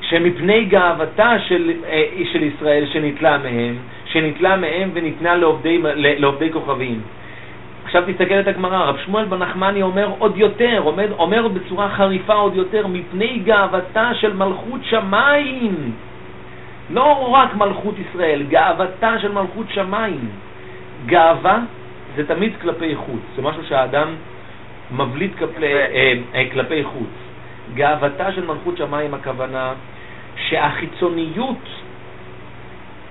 שמפני גאוותה של, אה, של ישראל שניטלה מהם, שניטלה מהם וניתנה לעובדי, לעובדי כוכבים. עכשיו את הגמרא, רב שמואל בן נחמני אומר עוד יותר, אומר, אומר בצורה חריפה עוד יותר, מפני גאוותה של מלכות שמיים. לא רק מלכות ישראל, גאוותה של מלכות שמיים. גאווה זה תמיד כלפי חוץ, זה משהו שהאדם מבליט כלפי, אה, אה, כלפי חוץ. גאוותה של מלכות שמיים הכוונה שהחיצוניות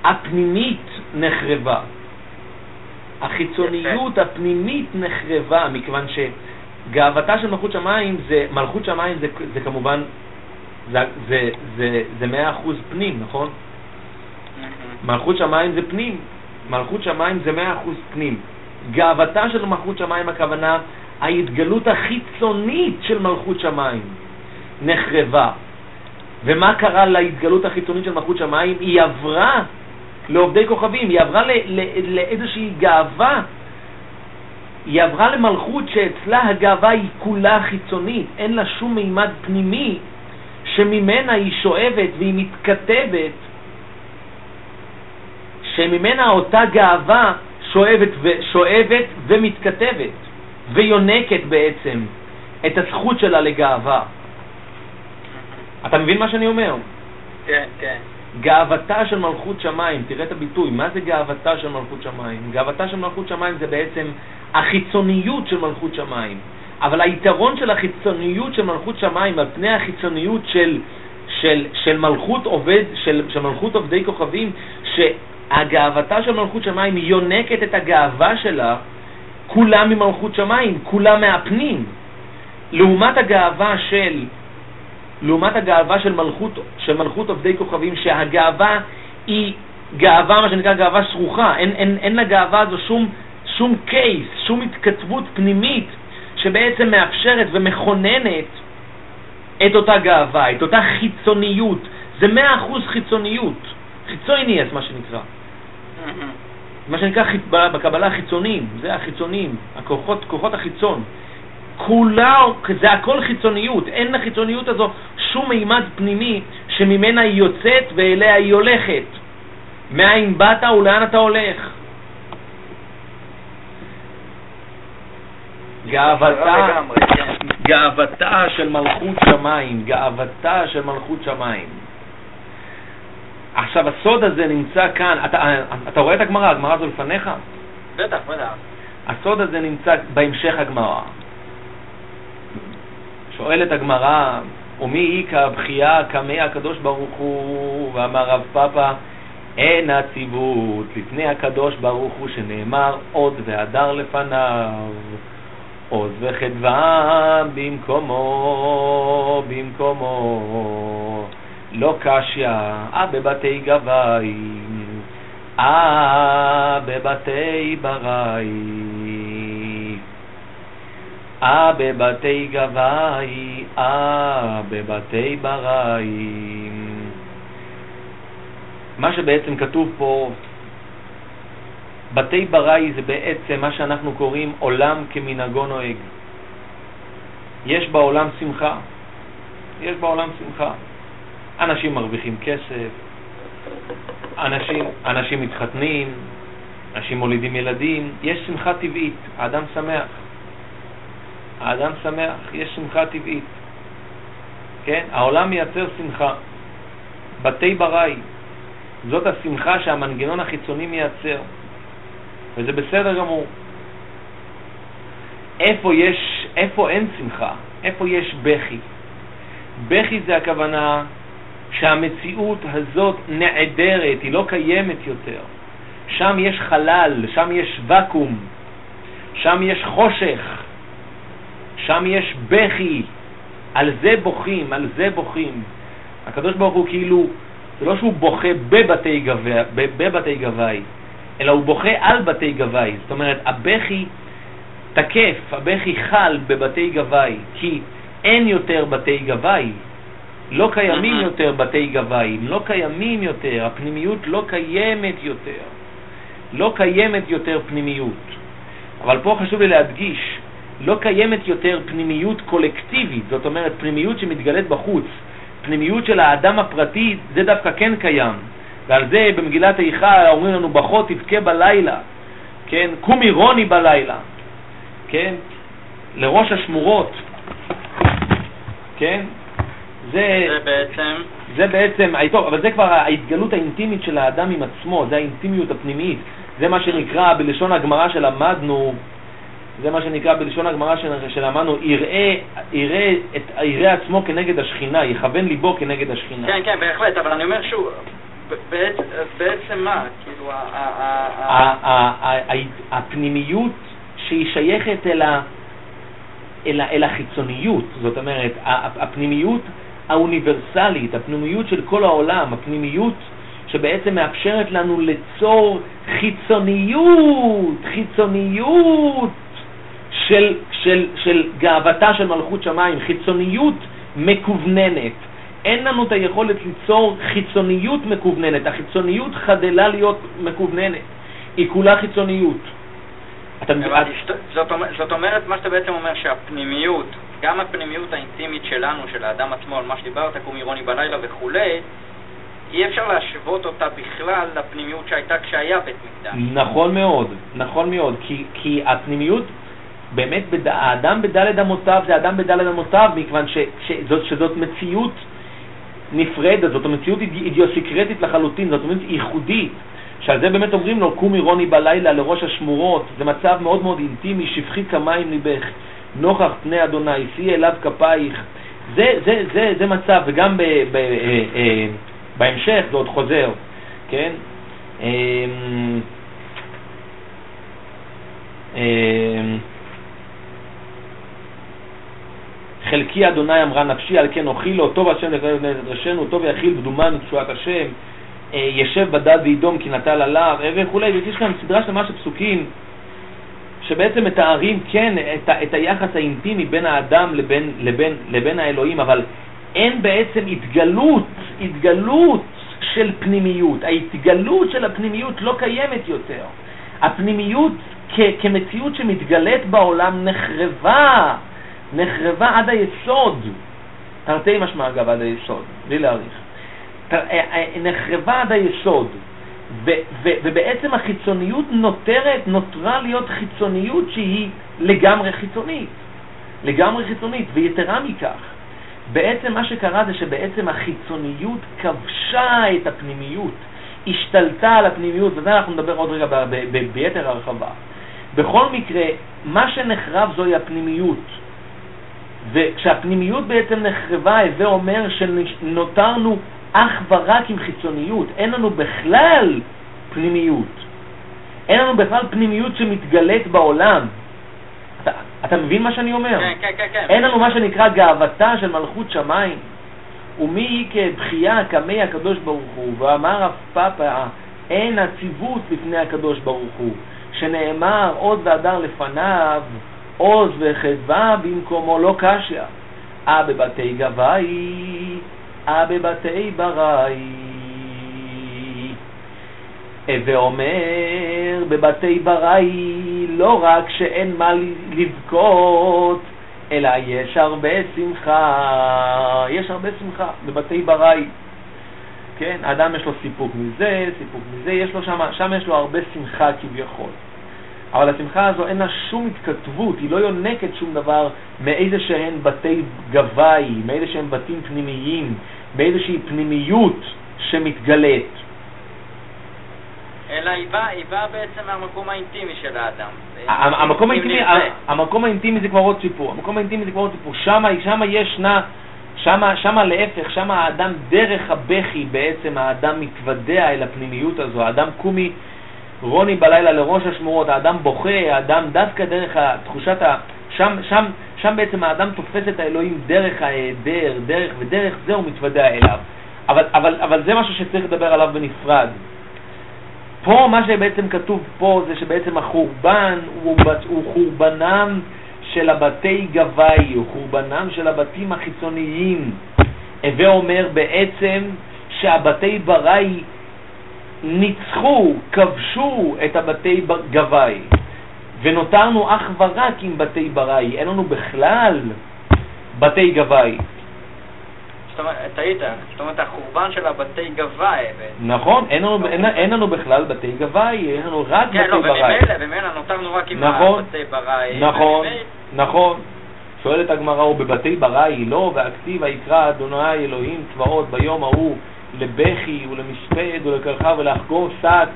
הפנימית נחרבה. החיצוניות הפנימית נחרבה, מכיוון שגאוותה של מלכות שמיים זה, מלכות שמיים זה, זה כמובן, זה, זה, זה, זה 100% פנים, נכון? מלכות שמיים זה פנים, מלכות שמיים זה 100% פנים. גאוותה של מלכות שמיים הכוונה ההתגלות החיצונית של מלכות שמיים נחרבה. ומה קרה להתגלות החיצונית של מלכות שמיים? היא עברה לעובדי כוכבים, היא עברה לאיזושהי גאווה, היא עברה למלכות שאצלה הגאווה היא כולה חיצונית, אין לה שום מימד פנימי שממנה היא שואבת והיא מתכתבת, שממנה אותה גאווה שואבת, ו- שואבת ומתכתבת ויונקת בעצם את הזכות שלה לגאווה. אתה מבין מה שאני אומר? כן, כן. גאוותה של מלכות שמיים, תראה את הביטוי, מה זה גאוותה של מלכות שמיים? גאוותה של מלכות שמיים זה בעצם החיצוניות של מלכות שמיים. אבל היתרון של החיצוניות של מלכות שמיים על פני החיצוניות של, של, של, מלכות, עובד, של, של מלכות עובדי כוכבים, שהגאוותה של מלכות שמיים יונקת את הגאווה שלה כולה ממלכות שמיים, כולה מהפנים. לעומת הגאווה של לעומת הגאווה של מלכות, של מלכות עובדי כוכבים, שהגאווה היא גאווה, מה שנקרא גאווה שרוכה, אין, אין, אין לגאווה הזו שום, שום קייס, שום התכתבות פנימית שבעצם מאפשרת ומכוננת את אותה גאווה, את אותה חיצוניות. זה מאה אחוז חיצוניות, חיצוניאס מה שנקרא. מה שנקרא בקבלה חיצונים, זה החיצונים, הכוחות, כוחות החיצון. כולה, זה הכל חיצוניות, אין לחיצוניות הזו שום מימד פנימי שממנה היא יוצאת ואליה היא הולכת. מאין באת ולאן אתה הולך? גאוותה, כן. גאוותה של מלכות שמיים, גאוותה של מלכות שמיים. עכשיו, הסוד הזה נמצא כאן, אתה, אתה רואה את הגמרא? הגמרא הזו לפניך? בטח, בטח. הסוד הזה נמצא בהמשך הגמרא. שואלת הגמרא, ומי איכא בכייה קמא הקדוש ברוך הוא, ואמר רב פאפא, אין הציבות לפני הקדוש ברוך הוא שנאמר עוד והדר לפניו, עוז וחדווה במקומו, במקומו, לא קשיא, אה בבתי גביים, אה בבתי ברי. אה בבתי גבאי, אה בבתי ברי. מה שבעצם כתוב פה, בתי ברי זה בעצם מה שאנחנו קוראים עולם כמנהגו נוהג. יש בעולם שמחה, יש בעולם שמחה. אנשים מרוויחים כסף, אנשים, אנשים מתחתנים, אנשים מולידים ילדים, יש שמחה טבעית, האדם שמח. האדם שמח, יש שמחה טבעית. כן? העולם מייצר שמחה. בתי ברי, זאת השמחה שהמנגנון החיצוני מייצר, וזה בסדר גמור. איפה יש, איפה אין שמחה? איפה יש בכי? בכי זה הכוונה שהמציאות הזאת נעדרת, היא לא קיימת יותר. שם יש חלל, שם יש ואקום, שם יש חושך, שם יש בכי, על זה בוכים, על זה בוכים. הקדוש ברוך הוא כאילו, זה לא שהוא בוכה בבתי, גבי, בבתי גבי, אלא הוא בוכה על בתי גבי. זאת אומרת, הבכי תקף, הבכי חל בבתי גבי, כי אין יותר בתי גבי, לא קיימים יותר בתי גביים, לא קיימים יותר, הפנימיות לא קיימת יותר, לא קיימת יותר פנימיות. אבל פה חשוב לי להדגיש, לא קיימת יותר פנימיות קולקטיבית, זאת אומרת פנימיות שמתגלית בחוץ. פנימיות של האדם הפרטי, זה דווקא כן קיים. ועל זה במגילת איכה אומרים לנו, ברכות תבכה בלילה, כן? קומי רוני בלילה, כן? לראש השמורות, כן? זה, זה בעצם... זה בעצם, טוב, אבל זה כבר ההתגלות האינטימית של האדם עם עצמו, זה האינטימיות הפנימית. זה מה שנקרא בלשון הגמרא שלמדנו, זה מה שנקרא בלשון הגמרא שלמדנו, יראה, יראה, את, יראה עצמו כנגד השכינה, יכוון ליבו כנגד השכינה. כן, כן, בהחלט, אבל אני אומר שוב, בעצם מה? כאילו, הפנימיות שהיא שייכת אל, החיצוניות, זאת אומרת, הפנימיות האוניברסלית, הפנימיות של כל העולם, הפנימיות שבעצם מאפשרת לנו ליצור חיצוניות, חיצוניות של, של, של גאוותה של מלכות שמיים, חיצוניות מקווננת. אין לנו את היכולת ליצור חיצוניות מקווננת, החיצוניות חדלה להיות מקווננת, היא כולה חיצוניות. אתה? זאת, זאת אומרת, מה שאתה בעצם אומר שהפנימיות, גם הפנימיות האינטימית שלנו, של האדם עצמו, על מה שדיברת, קום אירוני בלילה וכולי, אי אפשר להשוות אותה בכלל לפנימיות שהייתה כשהיה בית מקדש. נכון מאוד, נכון מאוד, כי, כי הפנימיות, באמת, בד... האדם בדלת אמותיו זה אדם בדלת אמותיו, מכיוון ש, שזאת, שזאת מציאות נפרדת, זאת מציאות אידיוסקרטית לחלוטין, זאת אומרת ייחודית. שעל זה באמת אומרים לו, קומי רוני בלילה לראש השמורות, זה מצב מאוד מאוד אינטימי, שפכי כמים ליבך. נוכח פני אדוני, שאי אליו כפייך. זה, זה, זה, זה מצב, וגם ב, ב, אה, אה, בהמשך זה עוד חוזר, כן? אה, אה, חלקי אדוני אמרה נפשי, על כן אוכי לו, טוב השם לפני ראשנו, טוב יכיל בדומנו תשועת השם, אה, ישב בדד וידום כי נטל עליו, אה, וכולי, ויש כאן סדרה שלמה של פסוקים שבעצם מתארים, כן, את, ה, את היחס האינטימי בין האדם לבין, לבין, לבין האלוהים, אבל אין בעצם התגלות, התגלות של פנימיות. ההתגלות של הפנימיות לא קיימת יותר. הפנימיות כ, כמציאות שמתגלית בעולם נחרבה, נחרבה עד היסוד. תרתי משמע אגב עד היסוד, בלי להאריך. אה, אה, נחרבה עד היסוד. ובעצם החיצוניות נותרת, נותרה להיות חיצוניות שהיא לגמרי חיצונית. לגמרי חיצונית, ויתרה מכך, בעצם מה שקרה זה שבעצם החיצוניות כבשה את הפנימיות, השתלטה על הפנימיות, וזה אנחנו נדבר עוד רגע ביתר הרחבה. בכל מקרה, מה שנחרב זוהי הפנימיות. וכשהפנימיות בעצם נחרבה, זה אומר שנותרנו אך ורק עם חיצוניות, אין לנו בכלל פנימיות. אין לנו בכלל פנימיות שמתגלית בעולם. אתה, אתה מבין מה שאני אומר? כן, כן, כן, כן. אין לנו מה שנקרא גאוותה של מלכות שמיים. ומי היא כבחייה כמי הקדוש ברוך הוא, ואמר רב פאפה, אין הציוות לפני הקדוש ברוך הוא, שנאמר עוד והדר לפניו, עוז וחדווה במקומו לא קשיא. אה בבתי גבאי בבתי בראי. ואומר בבתי בראי לא רק שאין מה לבכות, אלא יש הרבה שמחה. יש הרבה שמחה בבתי בראי. כן, האדם יש לו סיפוק מזה, סיפוק מזה, יש לו שם, שם יש לו הרבה שמחה כביכול. אבל השמחה הזו אין לה שום התכתבות, היא לא יונקת שום דבר מאיזה שהן בתי גבאי, מאיזה שהם בתים פנימיים, באיזושהי פנימיות שמתגלית. אלא היא באה, היא באה בעצם מהמקום האינטימי של האדם. המקום האינטימי, המקום האינטימי זה כבר עוד סיפור, המקום האינטימי זה כבר עוד סיפור, שמה, שמה ישנה, שמה, שמה להפך, שמה האדם דרך הבכי בעצם האדם מתוודע אל הפנימיות הזו, האדם קומי רוני בלילה לראש השמורות, האדם בוכה, האדם דווקא דרך תחושת ה... שם, שם, שם בעצם האדם תופס את האלוהים דרך ההיעדר, דרך, ודרך זה הוא מתוודע אליו. אבל, אבל, אבל זה משהו שצריך לדבר עליו בנפרד. פה, מה שבעצם כתוב פה זה שבעצם החורבן הוא, הוא חורבנם של הבתי גבאי, הוא חורבנם של הבתים החיצוניים. הווה אומר בעצם שהבתי בראי ניצחו, כבשו את הבתי גבאי, ונותרנו אך ורק עם בתי בראי, אין לנו בכלל בתי גבאי. זאת אומרת, טעית, זאת אומרת החורבן של הבתי גבאי. נכון, אין לנו, אין, אין לנו בכלל בתי גבאי, אין לנו רק כן, בתי לא, בראי. כן, לא, וממילא נותרנו רק עם נכון, הבתי בראי. נכון, נכון. שואלת הגמרא, ובבתי בראי לא, והכתיב ויקרא אדוני אלוהים צבאות ביום ההוא לבכי ולמשפד ולקרחה ולחגור שק.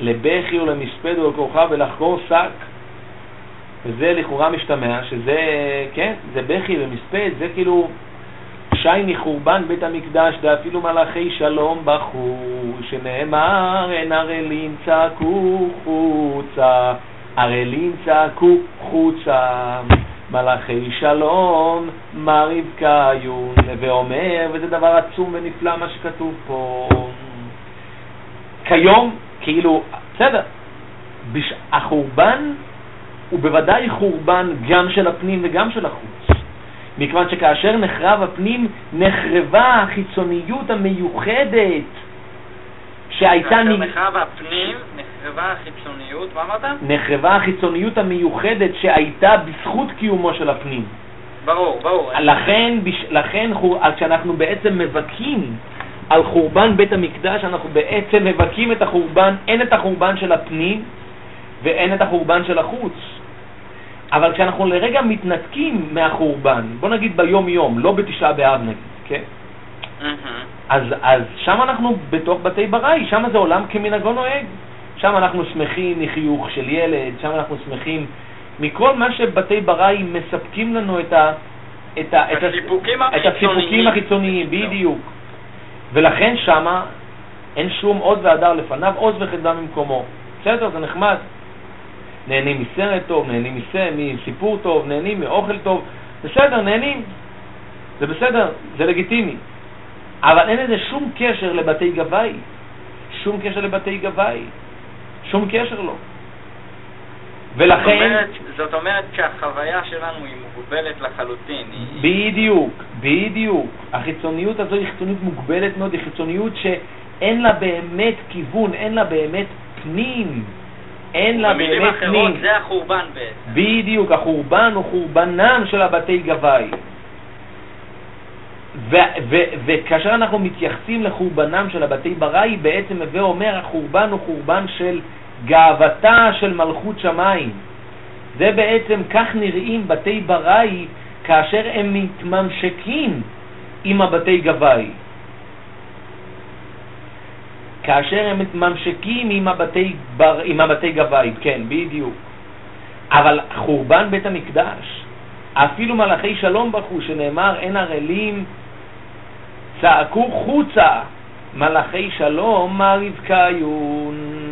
לבכי ולמשפד ולקרחה ולחגור שק. וזה לכאורה משתמע שזה, כן, זה בכי ומספד, זה כאילו שי מחורבן בית המקדש, ואפילו מלאכי שלום בכו, שנאמר אין ערלים צעקו חוצה, ערלים צעקו חוצה. מלאכי שלום, מה רבקה עיון, ואומר, וזה דבר עצום ונפלא מה שכתוב פה. כיום, כאילו, בסדר, בש... החורבן הוא בוודאי חורבן גם של הפנים וגם של החוץ. מכיוון שכאשר נחרב הפנים, נחרבה החיצוניות המיוחדת שהייתה... כאשר נחרב הפנים, נחרבה החיצוניות, מה אמרת? נחרבה החיצוניות המיוחדת שהייתה בזכות קיומו של הפנים. ברור, ברור. לכן, בש... לכן חור... כשאנחנו בעצם מבכים על חורבן בית המקדש, אנחנו בעצם מבכים את החורבן, אין את החורבן של הפנים ואין את החורבן של החוץ. אבל כשאנחנו לרגע מתנתקים מהחורבן, בוא נגיד ביום יום, לא בתשעה באב נגיד, כן? מהמם. אז, אז שם אנחנו בתוך בתי בראי, שם זה עולם כמנהגו נוהג. שם אנחנו שמחים מחיוך של ילד, שם אנחנו שמחים מכל מה שבתי בראי מספקים לנו את, ה, את, ה, את, הסיפוקים את הסיפוקים החיצוניים, בדיוק. ולכן שמה אין שום עוד והדר לפניו, עוז וחדווה ממקומו. בסדר, זה נחמד. נהנים מסרט טוב, נהנים מסיפור טוב, נהנים מאוכל טוב, בסדר, נהנים. זה בסדר, זה לגיטימי. אבל אין לזה שום קשר לבתי גבאי. שום קשר לבתי גבאי. שום קשר לא. ולכן... זאת אומרת, זאת אומרת שהחוויה שלנו היא מוגבלת לחלוטין. בדיוק, בדיוק. החיצוניות הזו היא חיצוניות מוגבלת מאוד, היא חיצוניות שאין לה באמת כיוון, אין לה באמת פנים. אין לה באמת פנים. במילים אחרות, זה החורבן בעצם. בדיוק, החורבן הוא חורבנם של הבתי גבאי. וכאשר אנחנו מתייחסים לחורבנם של הבתי בראי, בעצם הווה אומר, החורבן הוא חורבן של גאוותה של מלכות שמיים. זה בעצם, כך נראים בתי בראי כאשר הם מתממשקים עם הבתי גבאי. כאשר הם מתממשקים עם הבתי, בר, עם הבתי גבאי, כן, בדיוק. אבל חורבן בית המקדש, אפילו מלאכי שלום בכו, שנאמר אין ערלים צעקו חוצה, מלאכי שלום מה רבקיון.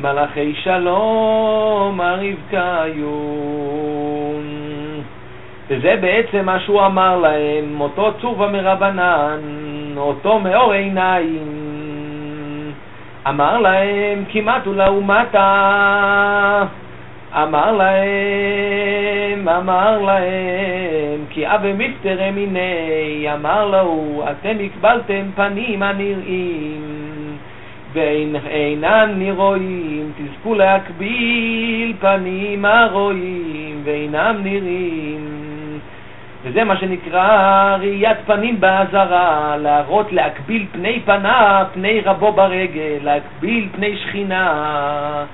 מלאכי שלום מה רבקיון. וזה בעצם מה שהוא אמר להם, אותו צורבה מרבנן, אותו מאור עיניים. אמר להם, כמעט ולאומתה. אמר להם, אמר להם, כי אבי מפטר מיני, אמר לו, אתם הקבלתם פנים הנראים, ואינן נראים, תזכו להקביל פנים הרואים, ואינם נראים. וזה מה שנקרא ראיית פנים באזהרה, להראות, להקביל פני פניו, פני רבו ברגל, להקביל פני שכינה.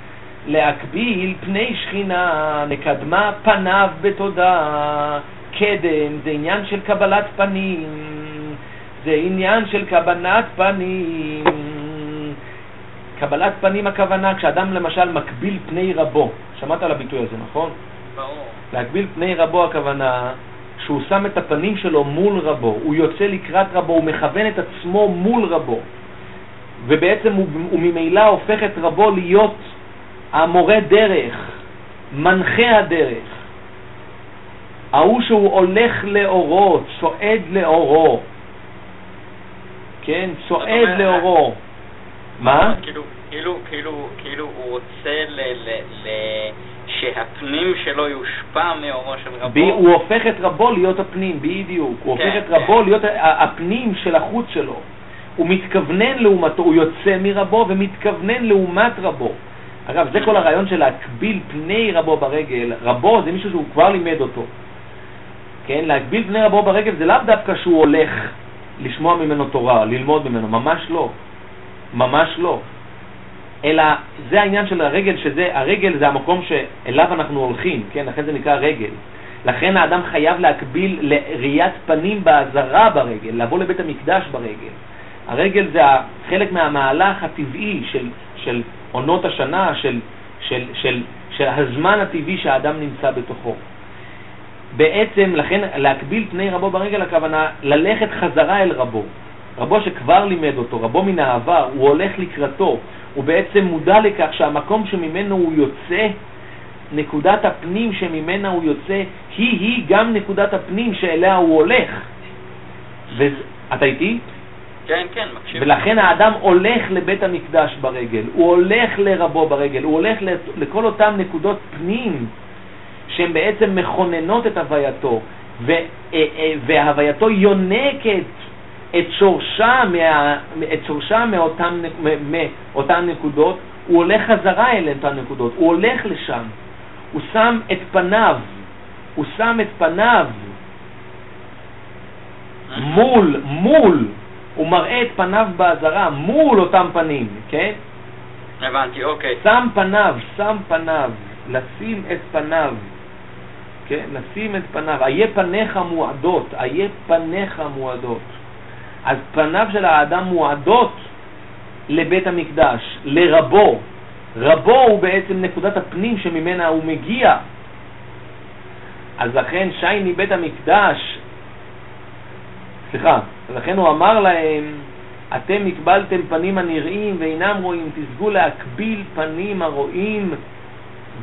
להקביל פני שכינה, לקדמה פניו בתודה. קדם זה עניין של קבלת פנים, זה עניין של קבלת פנים. קבלת פנים הכוונה, כשאדם למשל מקביל פני רבו, שמעת על הביטוי הזה, נכון? ברור. להקביל פני רבו הכוונה שהוא שם את הפנים שלו מול רבו, הוא יוצא לקראת רבו, הוא מכוון את עצמו מול רבו, ובעצם הוא, הוא ממילא הופך את רבו להיות המורה דרך, מנחה הדרך, ההוא שהוא הולך לאורו, צועד לאורו, כן, צועד לאורו. מה? כאילו, כאילו, כאילו, כאילו הוא רוצה ל... ל, ל שהפנים שלו יושפע מאורו של רבו. ב, הוא הופך את רבו להיות הפנים, בדיוק. הוא כן, הופך את רבו כן. להיות הפנים של החוץ שלו. הוא מתכוונן לעומתו, הוא יוצא מרבו ומתכוונן לעומת רבו. אגב, זה כל הרעיון של להקביל פני רבו ברגל. רבו זה מישהו שהוא כבר לימד אותו. כן, להקביל פני רבו ברגל זה לאו דווקא שהוא הולך לשמוע ממנו תורה, ללמוד ממנו, ממש לא. ממש לא. אלא זה העניין של הרגל, שזה, הרגל זה המקום שאליו אנחנו הולכים, כן, לכן זה נקרא רגל. לכן האדם חייב להקביל לראיית פנים באזהרה ברגל, לבוא לבית המקדש ברגל. הרגל זה חלק מהמהלך הטבעי של, של עונות השנה, של, של, של, של הזמן הטבעי שהאדם נמצא בתוכו. בעצם, לכן להקביל פני רבו ברגל הכוונה ללכת חזרה אל רבו. רבו שכבר לימד אותו, רבו מן העבר, הוא הולך לקראתו, הוא בעצם מודע לכך שהמקום שממנו הוא יוצא, נקודת הפנים שממנה הוא יוצא, היא-היא גם נקודת הפנים שאליה הוא הולך. אתה איתי? כן, כן, מקשיב. ולכן האדם הולך לבית המקדש ברגל, הוא הולך לרבו ברגל, הוא הולך לכל אותן נקודות פנים שהן בעצם מכוננות את הווייתו, אה, אה, והווייתו יונקת את שורשה, מה, את שורשה מאותן, מאותן נקודות, הוא הולך חזרה אל אותן נקודות, הוא הולך לשם, הוא שם את פניו, הוא שם את פניו מול, מול הוא מראה את פניו באזהרה מול אותם פנים, כן? הבנתי, אוקיי. שם פניו, שם פניו, לשים את פניו, כן? לשים את פניו. איה פניך מועדות, איה פניך מועדות. אז פניו של האדם מועדות לבית המקדש, לרבו. רבו הוא בעצם נקודת הפנים שממנה הוא מגיע. אז לכן שי מבית המקדש, סליחה, לכן הוא אמר להם, אתם הקבלתם פנים הנראים ואינם רואים, תשגו להקביל פנים הרואים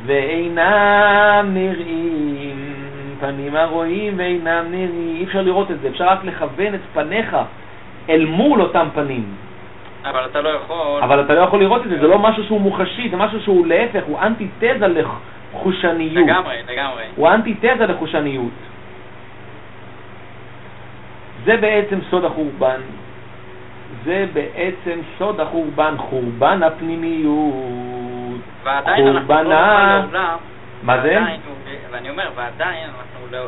ואינם נראים. פנים הרואים ואינם נראים. אי אפשר לראות את זה, אפשר רק לכוון את פניך אל מול אותם פנים. אבל אתה לא יכול... אבל אתה לא יכול לראות את זה, זה לא משהו שהוא מוחשי, זה משהו שהוא להפך, הוא אנטיתזה לחושניות. לגמרי, לגמרי. הוא אנטיתזה לחושניות. זה בעצם סוד החורבן. זה בעצם סוד החורבן, חורבן הפנימיות. ועדיין אנחנו לא חורבנה... נוכל לעולם... מה זה? ואני אומר, ועדיין אנחנו לא...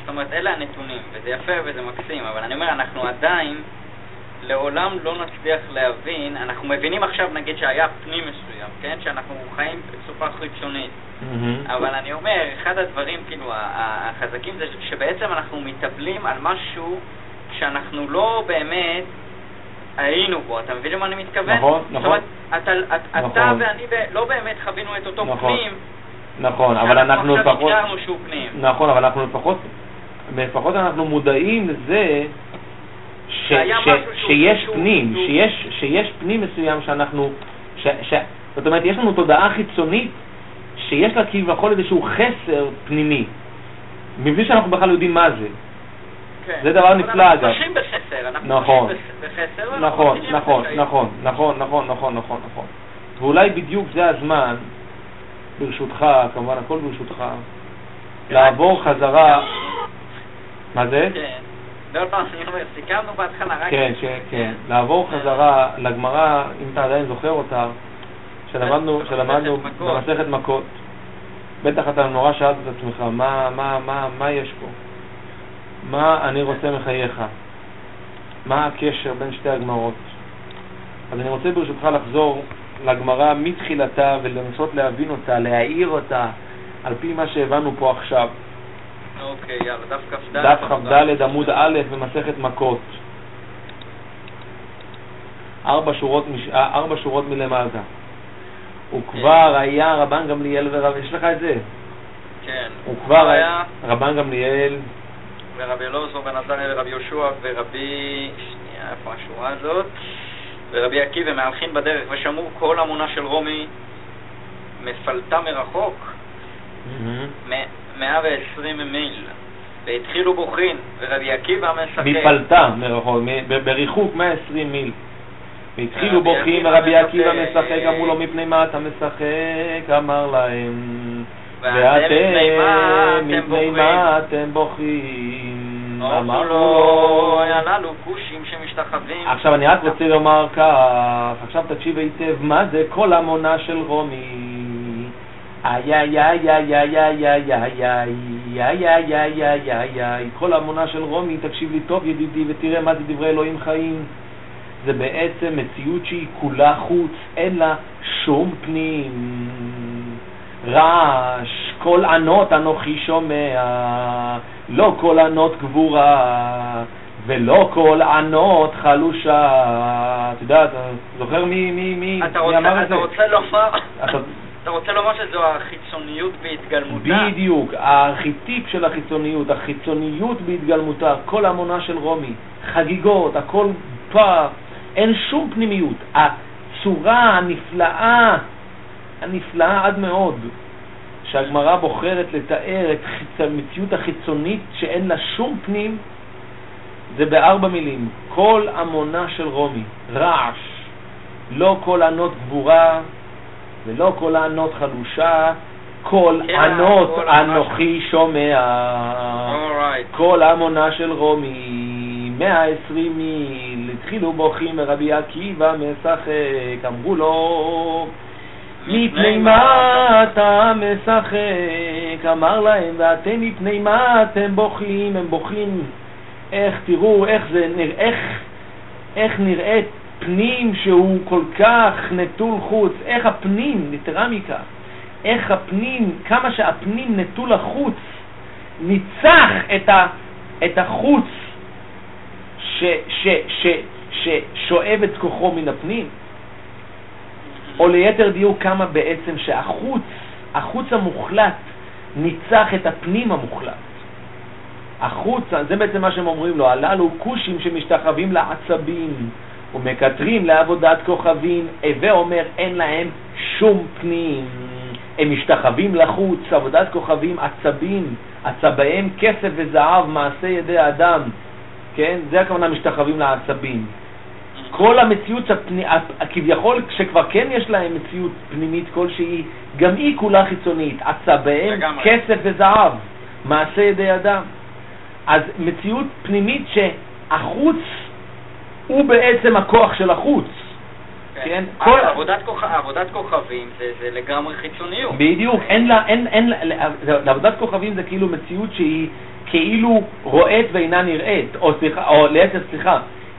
זאת אומרת, אלה הנתונים, וזה יפה וזה מקסים, אבל אני אומר, אנחנו עדיין לעולם לא נצליח להבין, אנחנו מבינים עכשיו נגיד שהיה פנים מסוים, כן? שאנחנו חיים בצורה חיצונית. מהמם. אבל אני אומר, אחד הדברים כאילו החזקים זה שבעצם אנחנו מתאבלים על משהו שאנחנו לא באמת היינו בו, אתה מבין למה אני מתכוון? נכון, זאת נכון. אומרת, אתה, אתה, אתה נכון. ואני ב- לא באמת חווינו את אותו נכון. פנים, נכון, אבל אנחנו עכשיו לפחות... הגדרנו שהוא פנים. נכון, אבל אנחנו לפחות, לפחות אנחנו מודעים לזה ש, ש, שיש פנים, שיש, שיש פנים מסוים שאנחנו, ש, ש, זאת אומרת, יש לנו תודעה חיצונית שיש לה כביכול איזשהו חסר פנימי, מבלי שאנחנו בכלל יודעים מה זה. כן. זה דבר נפלא, אנחנו אגב. חושבים בחסר, אנחנו נכון. בחסר, נכון, נכון. נכון, נכון, נכון, נכון, נכון, נכון. ואולי בדיוק זה הזמן, ברשותך, כמובן הכל ברשותך, לעבור חזרה, מה זה? כן. אני אומר, סיכמנו בהתחלה, רק... כן, כן, כן. לעבור חזרה לגמרא, אם אתה עדיין זוכר אותה, שלמדנו, שלמדנו. במסכת מכות. בטח אתה נורא שאלת את עצמך, מה, מה, מה, מה יש פה? מה אני רוצה מחייך? מה הקשר בין שתי הגמרות? אז אני רוצה ברשותך לחזור לגמרא מתחילתה ולנסות להבין אותה, להעיר אותה, על פי מה שהבנו פה עכשיו. אוקיי, יאללה, דף כ"ד. דף כ"ד עמוד א' במסכת מכות. ארבע שורות, מש... אה, ארבע שורות מלמטה. וכבר היה רבן גמליאל ורב... יש לך את זה? כן. הוא כבר היה רבן גמליאל, ורבי אלעזר בן עזריה ורבי יהושע ורבי... שנייה, איפה השורה הזאת? ורבי עקיבא מהלכים בדרך ושמעו כל המונה של רומי מפלטה מרחוק, מ- 120 מיל. והתחילו בוכין, ורבי עקיבא משחק. מפלטה ב- בריחוק 120 מיל. והתחילו בוכים ורבי עקיבא משחק. אמרו לו מפני מה אתה משחק? אמר להם ואתם מפני מה אתם בוכים?" אמרו לו, היה לנו כושים שמשתחווים. עכשיו אני רק רוצה לומר כך, עכשיו תקשיב היטב, מה זה כל המונה של רומי? איי איי איי איי איי איי איי איי איי איי איי איי איי איי איי כל המונה של רומי, תקשיב לי טוב ידידי ותראה מה זה דברי אלוהים חיים. זה בעצם מציאות שהיא כולה חוץ, אין לה שום פנים. רעש, קול ענות אנוכי שומע, לא קול ענות גבורה, ולא קול ענות חלושה. אתה יודע, אתה זוכר מי, מי, מי, אתה מי רוצה- אמר את אתה זה? רוצה לומר... אתה- רוצה לומר שזו החיצוניות בהתגלמותה? בדיוק, הארכיטיפ של החיצוניות, החיצוניות בהתגלמותה, קול המונה של רומי, חגיגות, הכל פער, אין שום פנימיות. הצורה הנפלאה, הנפלאה עד מאוד, שהגמרא בוחרת לתאר את. המציאות החיצונית שאין לה שום פנים, זה בארבע מילים. כל המונה של רומי, רעש, לא כל ענות גבורה, ולא כל הענות חלושה, כל ענות אנוכי שומע. כל המונה של רומי, 120 מיל, התחילו בוכים ורבי עקיבא משחק, אמרו לו, מפני מה אתה משחק? אמר להם, ואתם מפני מה אתם בוכים? הם בוכים, איך, תראו, איך זה, נראה, איך, איך נראית פנים שהוא כל כך נטול חוץ, איך הפנים, יתרה מכך, איך הפנים, כמה שהפנים נטול החוץ, ניצח את, ה, את החוץ ש, ש, ש, ששואב את כוחו מן הפנים. או ליתר דיוק כמה בעצם שהחוץ, החוץ המוחלט, ניצח את הפנים המוחלט. החוץ, זה בעצם מה שהם אומרים לו, הללו כושים שמשתחווים לעצבים ומקטרים לעבודת כוכבים, הווה אומר אין להם שום פנים. הם משתחווים לחוץ, עבודת כוכבים, עצבים, עצביהם כסף וזהב, מעשה ידי אדם, כן? זה הכוונה משתחווים לעצבים. כל המציאות הפני, כביכול, כשכבר כן יש להם מציאות פנימית כלשהי, גם היא כולה חיצונית, עצביהם כסף וזהב, מעשה ידי אדם. אז מציאות פנימית שהחוץ הוא בעצם הכוח של החוץ. כן? כן? כל... עבודת, כוכ... עבודת כוכבים זה, זה לגמרי חיצוניות. בדיוק, אין לה, אין, אין, לעבודת כוכבים זה כאילו מציאות שהיא כאילו רועית ואינה נראית, או סליחה, או ליתר סליחה,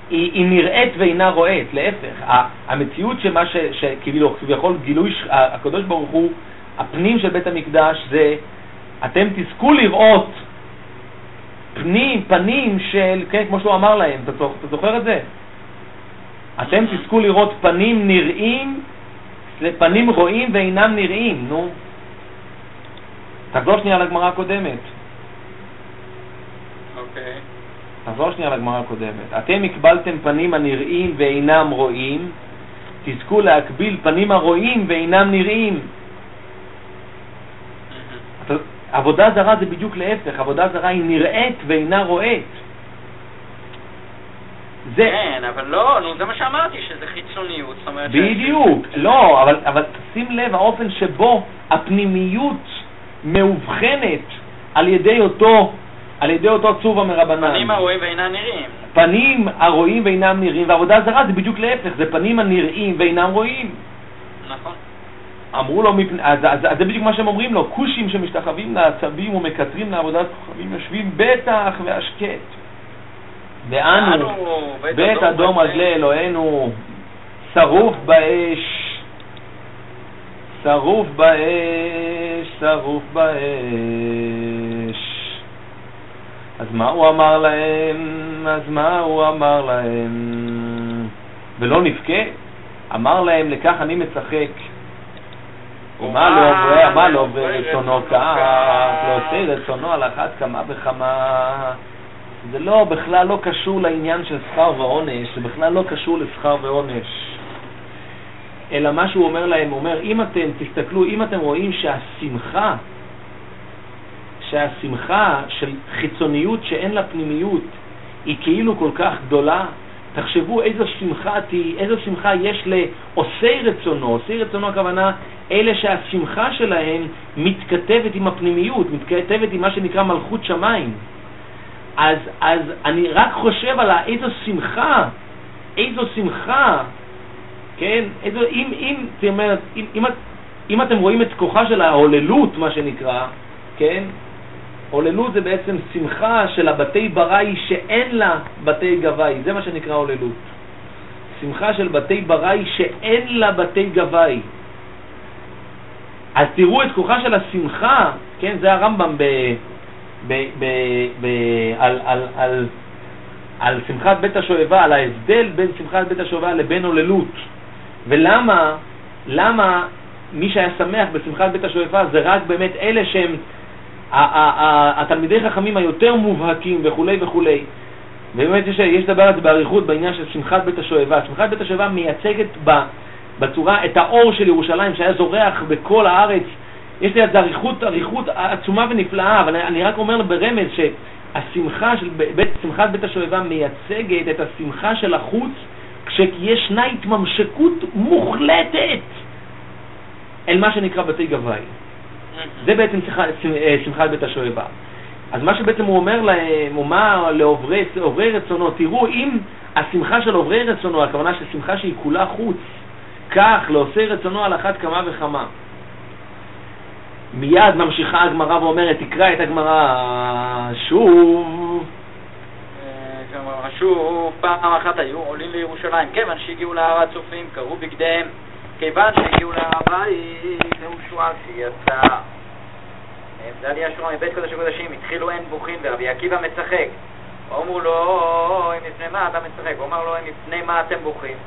היא, היא נראית ואינה רועית, להפך, המציאות שמה ש, שכאילו כביכול גילוי הקדוש ברוך הוא, הפנים של בית המקדש זה, אתם תזכו לראות פנים, פנים של, כן, כמו שהוא אמר להם, אתה, אתה זוכר את זה? אתם תזכו לראות פנים נראים, פנים רואים ואינם נראים, נו. תחזור שנייה לגמרא הקודמת. אוקיי. תחזור שנייה לגמרא הקודמת. אתם הקבלתם פנים הנראים ואינם רואים, תזכו להקביל פנים הרואים ואינם נראים. עבודה זרה זה בדיוק להפך, עבודה זרה היא נראית ואינה רואית. זה... כן, אבל לא, נו, זה מה שאמרתי, שזה חיצוניות, זאת אומרת... בדיוק, ש... לא, אבל, אבל שים לב, האופן שבו הפנימיות מאובחנת על ידי אותו, על ידי אותו צובה מרבנן. פנים הרואים ואינם נראים. פנים הרואים ואינם נראים, ועבודה זרה זה בדיוק להפך, זה פנים הנראים ואינם רואים. נכון. אמרו לו, אז, אז, אז זה בדיוק מה שהם אומרים לו, כושים שמשתחווים לעצבים ומקטרים לעבודת כוכבים יושבים בטח והשקט. ואנו, בית אדום רגלי אלוהינו, שרוף באש, שרוף באש, שרוף באש. אז מה הוא אמר להם? אז מה הוא אמר להם? ולא נבכה? אמר להם, לכך אני מצחק. ומה לא עובר, מה לא עובר רצונו כך, עושה רצונו על אחת כמה וכמה. זה לא, בכלל לא קשור לעניין של שכר ועונש, זה בכלל לא קשור לשכר ועונש. אלא מה שהוא אומר להם, הוא אומר, אם אתם, תסתכלו, אם אתם רואים שהשמחה, שהשמחה של חיצוניות שאין לה פנימיות היא כאילו כל כך גדולה, תחשבו איזו שמחה, איזו שמחה יש לעושי רצונו. עושי רצונו הכוונה אלה שהשמחה שלהם מתכתבת עם הפנימיות, מתכתבת עם מה שנקרא מלכות שמיים. אז, אז אני רק חושב על איזו שמחה, איזו שמחה, כן? איזו, אם, אם, זאת אומרת, אם, אם, אם אתם רואים את כוחה של ההוללות, מה שנקרא, כן? הוללות זה בעצם שמחה של הבתי בראי שאין לה בתי גבאי, זה מה שנקרא הוללות. שמחה של בתי בראי שאין לה בתי גבאי. אז תראו את כוחה של השמחה, כן, זה הרמב"ם ב, ב, ב, ב, על, על, על, על שמחת בית השואבה, על ההבדל בין שמחת בית השואבה לבין הוללות. ולמה, למה מי שהיה שמח בשמחת בית השואבה זה רק באמת אלה שהם התלמידי חכמים היותר מובהקים וכולי וכולי. ובאמת יש, יש לדבר על זה באריכות בעניין של שמחת בית השואבה. שמחת בית השואבה מייצגת בצורה את האור של ירושלים שהיה זורח בכל הארץ. יש לי על זה אריכות, אריכות עצומה ונפלאה, אבל אני רק אומר ברמז שהשמחה של בית, שמחת בית השואבה מייצגת את השמחה של החוץ כשישנה התממשקות מוחלטת אל מה שנקרא בתי גבאי. זה בעצם אה, שמחת בית השואבה. אז מה שבעצם הוא אומר להם, הוא אומר לעוברי רצונו, תראו, אם השמחה של עוברי רצונו, הכוונה של שמחה שהיא כולה חוץ, כך לעושי רצונו על אחת כמה וכמה. מיד ממשיכה הגמרא ואומרת, תקרא את הגמרא שוב. אה, שוב, פעם אחת היו עולים לירושלים, כיוון שהגיעו להר הצופים, קראו בגדיהם, כיוון שהגיעו להר הבית, זהו שועל שיצא. עלייה שורה מבית קודש הקודשים, התחילו אין בוכים ורבי עקיבא מצחק. אמרו לו, הם לפני מה אתה מצחק? הוא אמר לו, הם לפני מה אתם בוכים?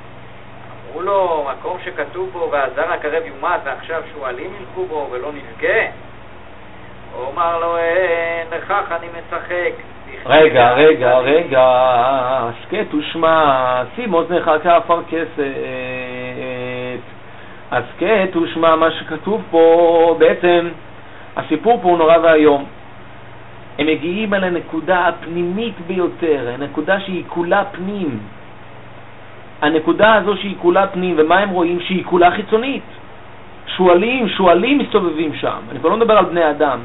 אמרו לו, מקום שכתוב בו, והזר הקרב יומת, ועכשיו שועלים ילכו בו ולא נבכה? הוא אמר לו, אין, לכך אני משחק. רגע, רגע, רגע, הסכת ושמע, שים אוזנך כעפר כסת. הסכת ושמע, מה שכתוב פה, בעצם, הסיפור פה הוא נורא ואיום. הם מגיעים אל הנקודה הפנימית ביותר, הנקודה שהיא כולה פנים. הנקודה הזו שהיא כולה פנים, ומה הם רואים? שהיא כולה חיצונית. שועלים, שועלים מסתובבים שם, אני כבר לא מדבר על בני אדם.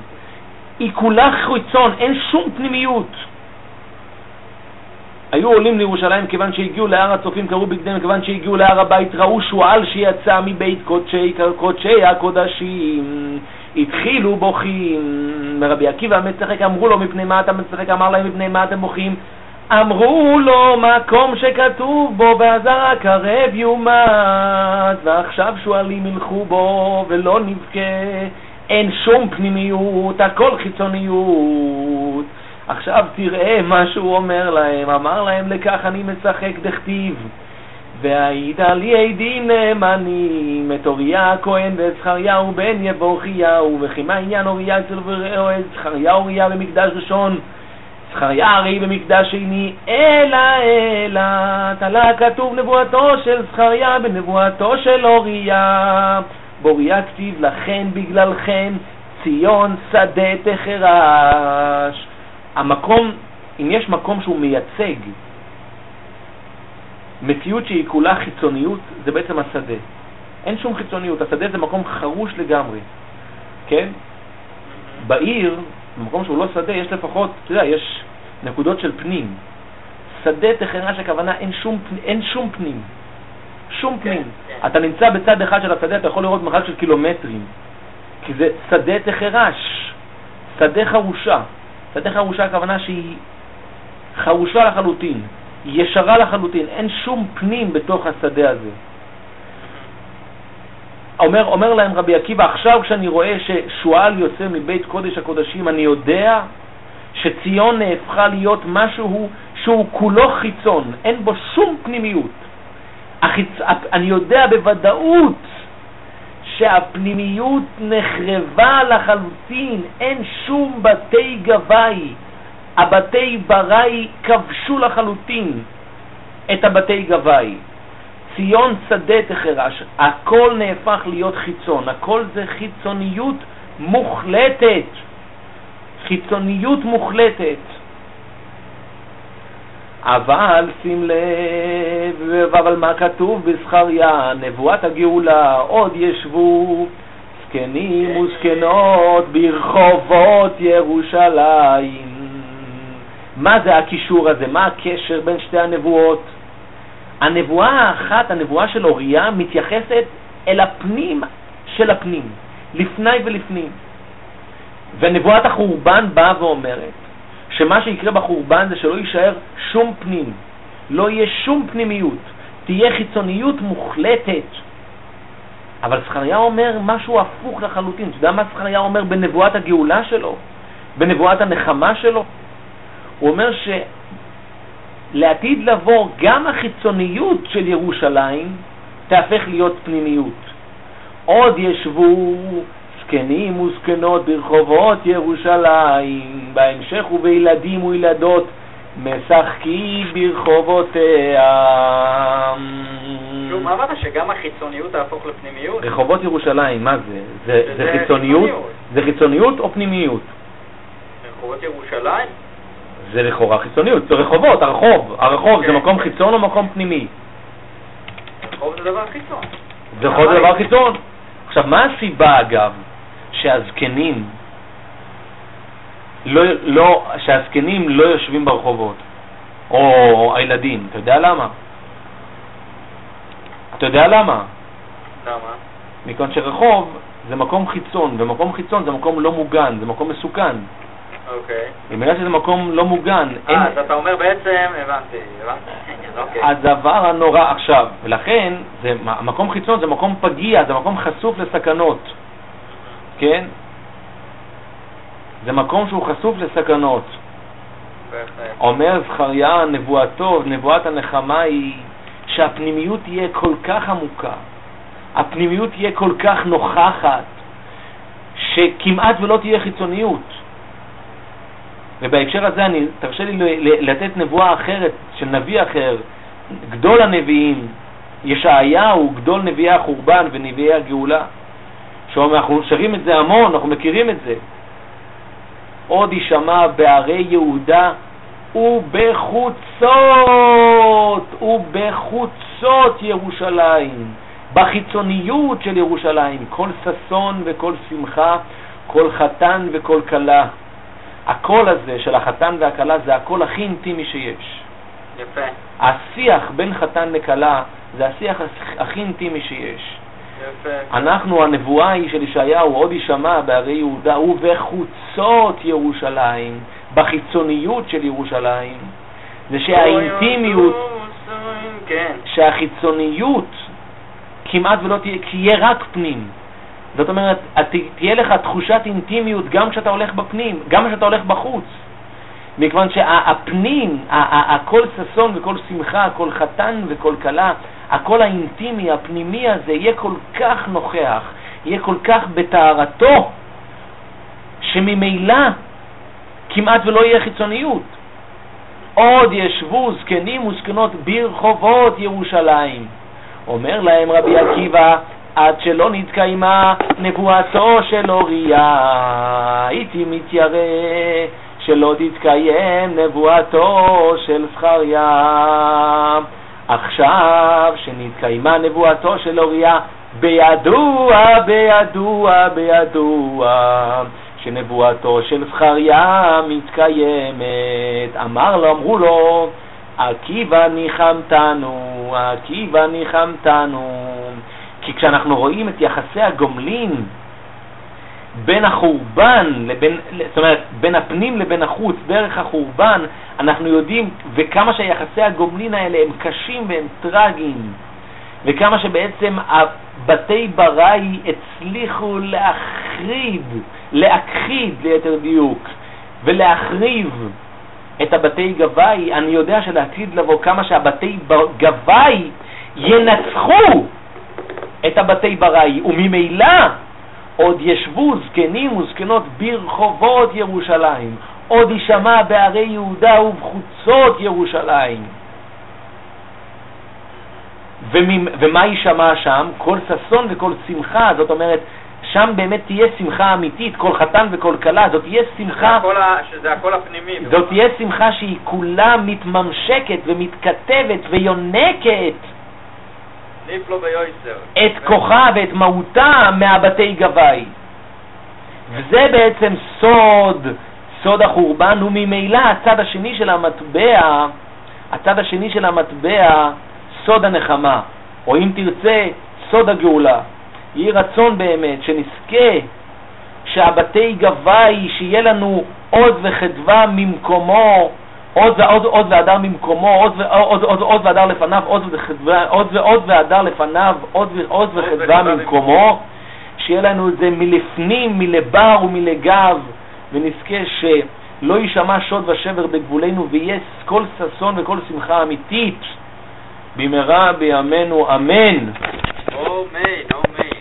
היא כולה חיצון, אין שום פנימיות. היו עולים לירושלים כיוון שהגיעו להר הצופים, קראו בגדיהם, כיוון שהגיעו להר הבית, ראו שועל שיצא מבית קודשי, קודשי הקודשים. התחילו בוכים, ורבי עקיבא מצחק, אמרו לו מפני מה אתה מצחק, אמר להם מפני מה אתם בוכים, אמרו לו מקום שכתוב בו והזר הקרב יומת. ועכשיו שועלים ילכו בו ולא נבכה? אין שום פנימיות, הכל חיצוניות עכשיו תראה מה שהוא אומר להם, אמר להם לכך אני משחק דכתיב. והעיד על ידי נאמנים את אוריה הכהן וזכריהו בן יבוכיהו וכי מה עניין אוריה אצל זכריה אוריה במקדש ראשון זכריה הרי במקדש שני. אלא אלא תלה כתוב נבואתו של זכריה בנבואתו של אוריה. באוריה כתיב לכן בגללכם ציון שדה תחרש המקום, אם יש מקום שהוא מייצג מציאות שהיא כולה חיצוניות, זה בעצם השדה. אין שום חיצוניות, השדה זה מקום חרוש לגמרי, כן? בעיר, במקום שהוא לא שדה, יש לפחות, אתה יודע, יש נקודות של פנים. שדה תחרש הכוונה אין שום, אין שום פנים. שום פנים. כן. אתה נמצא בצד אחד של השדה, אתה יכול לראות מרחק של קילומטרים. כי זה שדה תחרש, שדה חרושה. שדה חרושה הכוונה שהיא חרושה לחלוטין. ישרה לחלוטין, אין שום פנים בתוך השדה הזה. אומר, אומר להם רבי עקיבא, עכשיו כשאני רואה ששועל יוצא מבית קודש הקודשים, אני יודע שציון נהפכה להיות משהו שהוא כולו חיצון, אין בו שום פנימיות. החיצ... אני יודע בוודאות שהפנימיות נחרבה לחלוטין, אין שום בתי גבאי, הבתי בראי כבשו לחלוטין את הבתי גבאי. ציון שדה תחרש, הכל נהפך להיות חיצון, הכל זה חיצוניות מוחלטת. חיצוניות מוחלטת. אבל שים לב, אבל מה כתוב בזכריה? נבואת הגאולה, עוד ישבו זקנים וזקנות ברחובות ירושלים. מה זה הקישור הזה? מה הקשר בין שתי הנבואות? הנבואה האחת, הנבואה של אוריה, מתייחסת אל הפנים של הפנים, לפני ולפנים. ונבואת החורבן באה ואומרת שמה שיקרה בחורבן זה שלא יישאר שום פנים, לא יהיה שום פנימיות, תהיה חיצוניות מוחלטת. אבל זכריה אומר משהו הפוך לחלוטין. אתה יודע מה זכריה אומר בנבואת הגאולה שלו? בנבואת הנחמה שלו? הוא אומר שלעתיד לבוא גם החיצוניות של ירושלים תהפך להיות פנימיות. עוד ישבו זקנים וזקנות ברחובות ירושלים, בהמשך ובילדים וילדות משחקי ברחובותיה. מה אמרת שגם החיצוניות תהפוך לפנימיות? רחובות ירושלים, מה זה? זה, זה חיצוניות? זה חיצוניות או פנימיות? רחובות ירושלים? זה לכאורה חיצוניות, זה רחובות, הרחוב. הרחוב זה כן. מקום חיצון או מקום פנימי? רחוב זה דבר חיצון. רחוב זה דבר חיצון. עכשיו, מה הסיבה, אגב, שהזקנים לא, לא, שהזקנים לא יושבים ברחובות, או הילדים? אתה יודע למה? אתה יודע למה? למה? מכיוון שרחוב זה מקום חיצון, ומקום חיצון זה מקום לא מוגן, זה מקום מסוכן. אוקיי. בגלל שזה מקום לא מוגן. אה, אז אתה אומר בעצם, הבנתי, הבנתי. אוקיי. הדבר הנורא עכשיו, ולכן, זה, מקום חיצון זה מקום פגיע, זה מקום חשוף לסכנות, כן? זה מקום שהוא חשוף לסכנות. אומר זכריה, נבואתו, נבואת הנחמה היא שהפנימיות תהיה כל כך עמוקה, הפנימיות תהיה כל כך נוכחת, שכמעט ולא תהיה חיצוניות. ובהקשר הזה אני, תרשה לי לתת נבואה אחרת של נביא אחר, גדול הנביאים, ישעיהו, גדול נביאי החורבן ונביאי הגאולה. שאנחנו שרים את זה המון, אנחנו מכירים את זה. עוד יישמע בערי יהודה ובחוצות, ובחוצות ירושלים, בחיצוניות של ירושלים, כל ששון וכל שמחה, כל חתן וכל כלה. הקול הזה של החתן והכלה זה הקול הכי אינטימי שיש. יפה. השיח בין חתן לכלה זה השיח הכי אינטימי שיש. אנחנו, הנבואה היא של ישעיהו, עוד יישמע בערי יהודה ובחוצות ירושלים, בחיצוניות של ירושלים, זה שהאינטימיות, כן. שהחיצוניות כמעט ולא תהיה, כי יהיה רק פנים. זאת אומרת, תהיה לך תחושת אינטימיות גם כשאתה הולך בפנים, גם כשאתה הולך בחוץ. מכיוון שהפנים, הכל ששון וכל שמחה, כל חתן וכל כלה, הקול האינטימי, הפנימי הזה, יהיה כל כך נוכח, יהיה כל כך בטהרתו, שממילא כמעט ולא יהיה חיצוניות. עוד ישבו זקנים וזקנות ברחובות ירושלים. אומר להם רבי עקיבא, עד שלא נתקיימה נבואתו של אוריה, הייתי מתיירא שלא תתקיים נבואתו של זכריה. עכשיו שנתקיימה נבואתו של אוריה, בידוע, בידוע, בידוע, שנבואתו של זכריה מתקיימת. אמר לו, אמרו לו, עקיבא ניחמתנו, עקיבא ניחמתנו. כי כשאנחנו רואים את יחסי הגומלין בין החורבן לבין, זאת אומרת, בין הפנים לבין החוץ, דרך החורבן, אנחנו יודעים, וכמה שהיחסי הגומלין האלה הם קשים והם טרגיים, וכמה שבעצם הבתי בראי הצליחו להחריד, להכחיד ליתר דיוק, ולהחריב את הבתי גבאי, אני יודע שלעתיד לבוא כמה שהבתי גבאי ינצחו את הבתי בראי, וממילא עוד ישבו זקנים וזקנות ברחובות ירושלים, עוד יישמע בערי יהודה ובחוצות ירושלים. ומה יישמע שם? כל ששון וכל שמחה, זאת אומרת, שם באמת תהיה שמחה אמיתית, כל חתן וכל כלה, זאת תהיה שמחה... שזה הקול הפנימי. זאת תהיה שמחה שהיא כולה מתממשקת ומתכתבת ויונקת את כוחה ואת מהותה מהבתי גבאי. וזה בעצם סוד, סוד החורבן, וממילא הצד השני של המטבע, הצד השני של המטבע, סוד הנחמה, או אם תרצה, סוד הגאולה. יהי רצון באמת שנזכה שהבתי גבאי, שיהיה לנו עוז וחדווה ממקומו עוד ועוד עוד והדר ממקומו, עוד ועוד עוד עוד והדר לפניו, עוד וחדווה, עוד ועוד והדר לפניו, עוד ועוד וחדווה ממקומו, שיהיה לנו את זה מלפנים, מלבר ומלגב, ונזכה שלא יישמע שוד ושבר בגבולנו, ויהיה כל ששון וכל שמחה אמיתית, במהרה בימינו, אמן. אמן.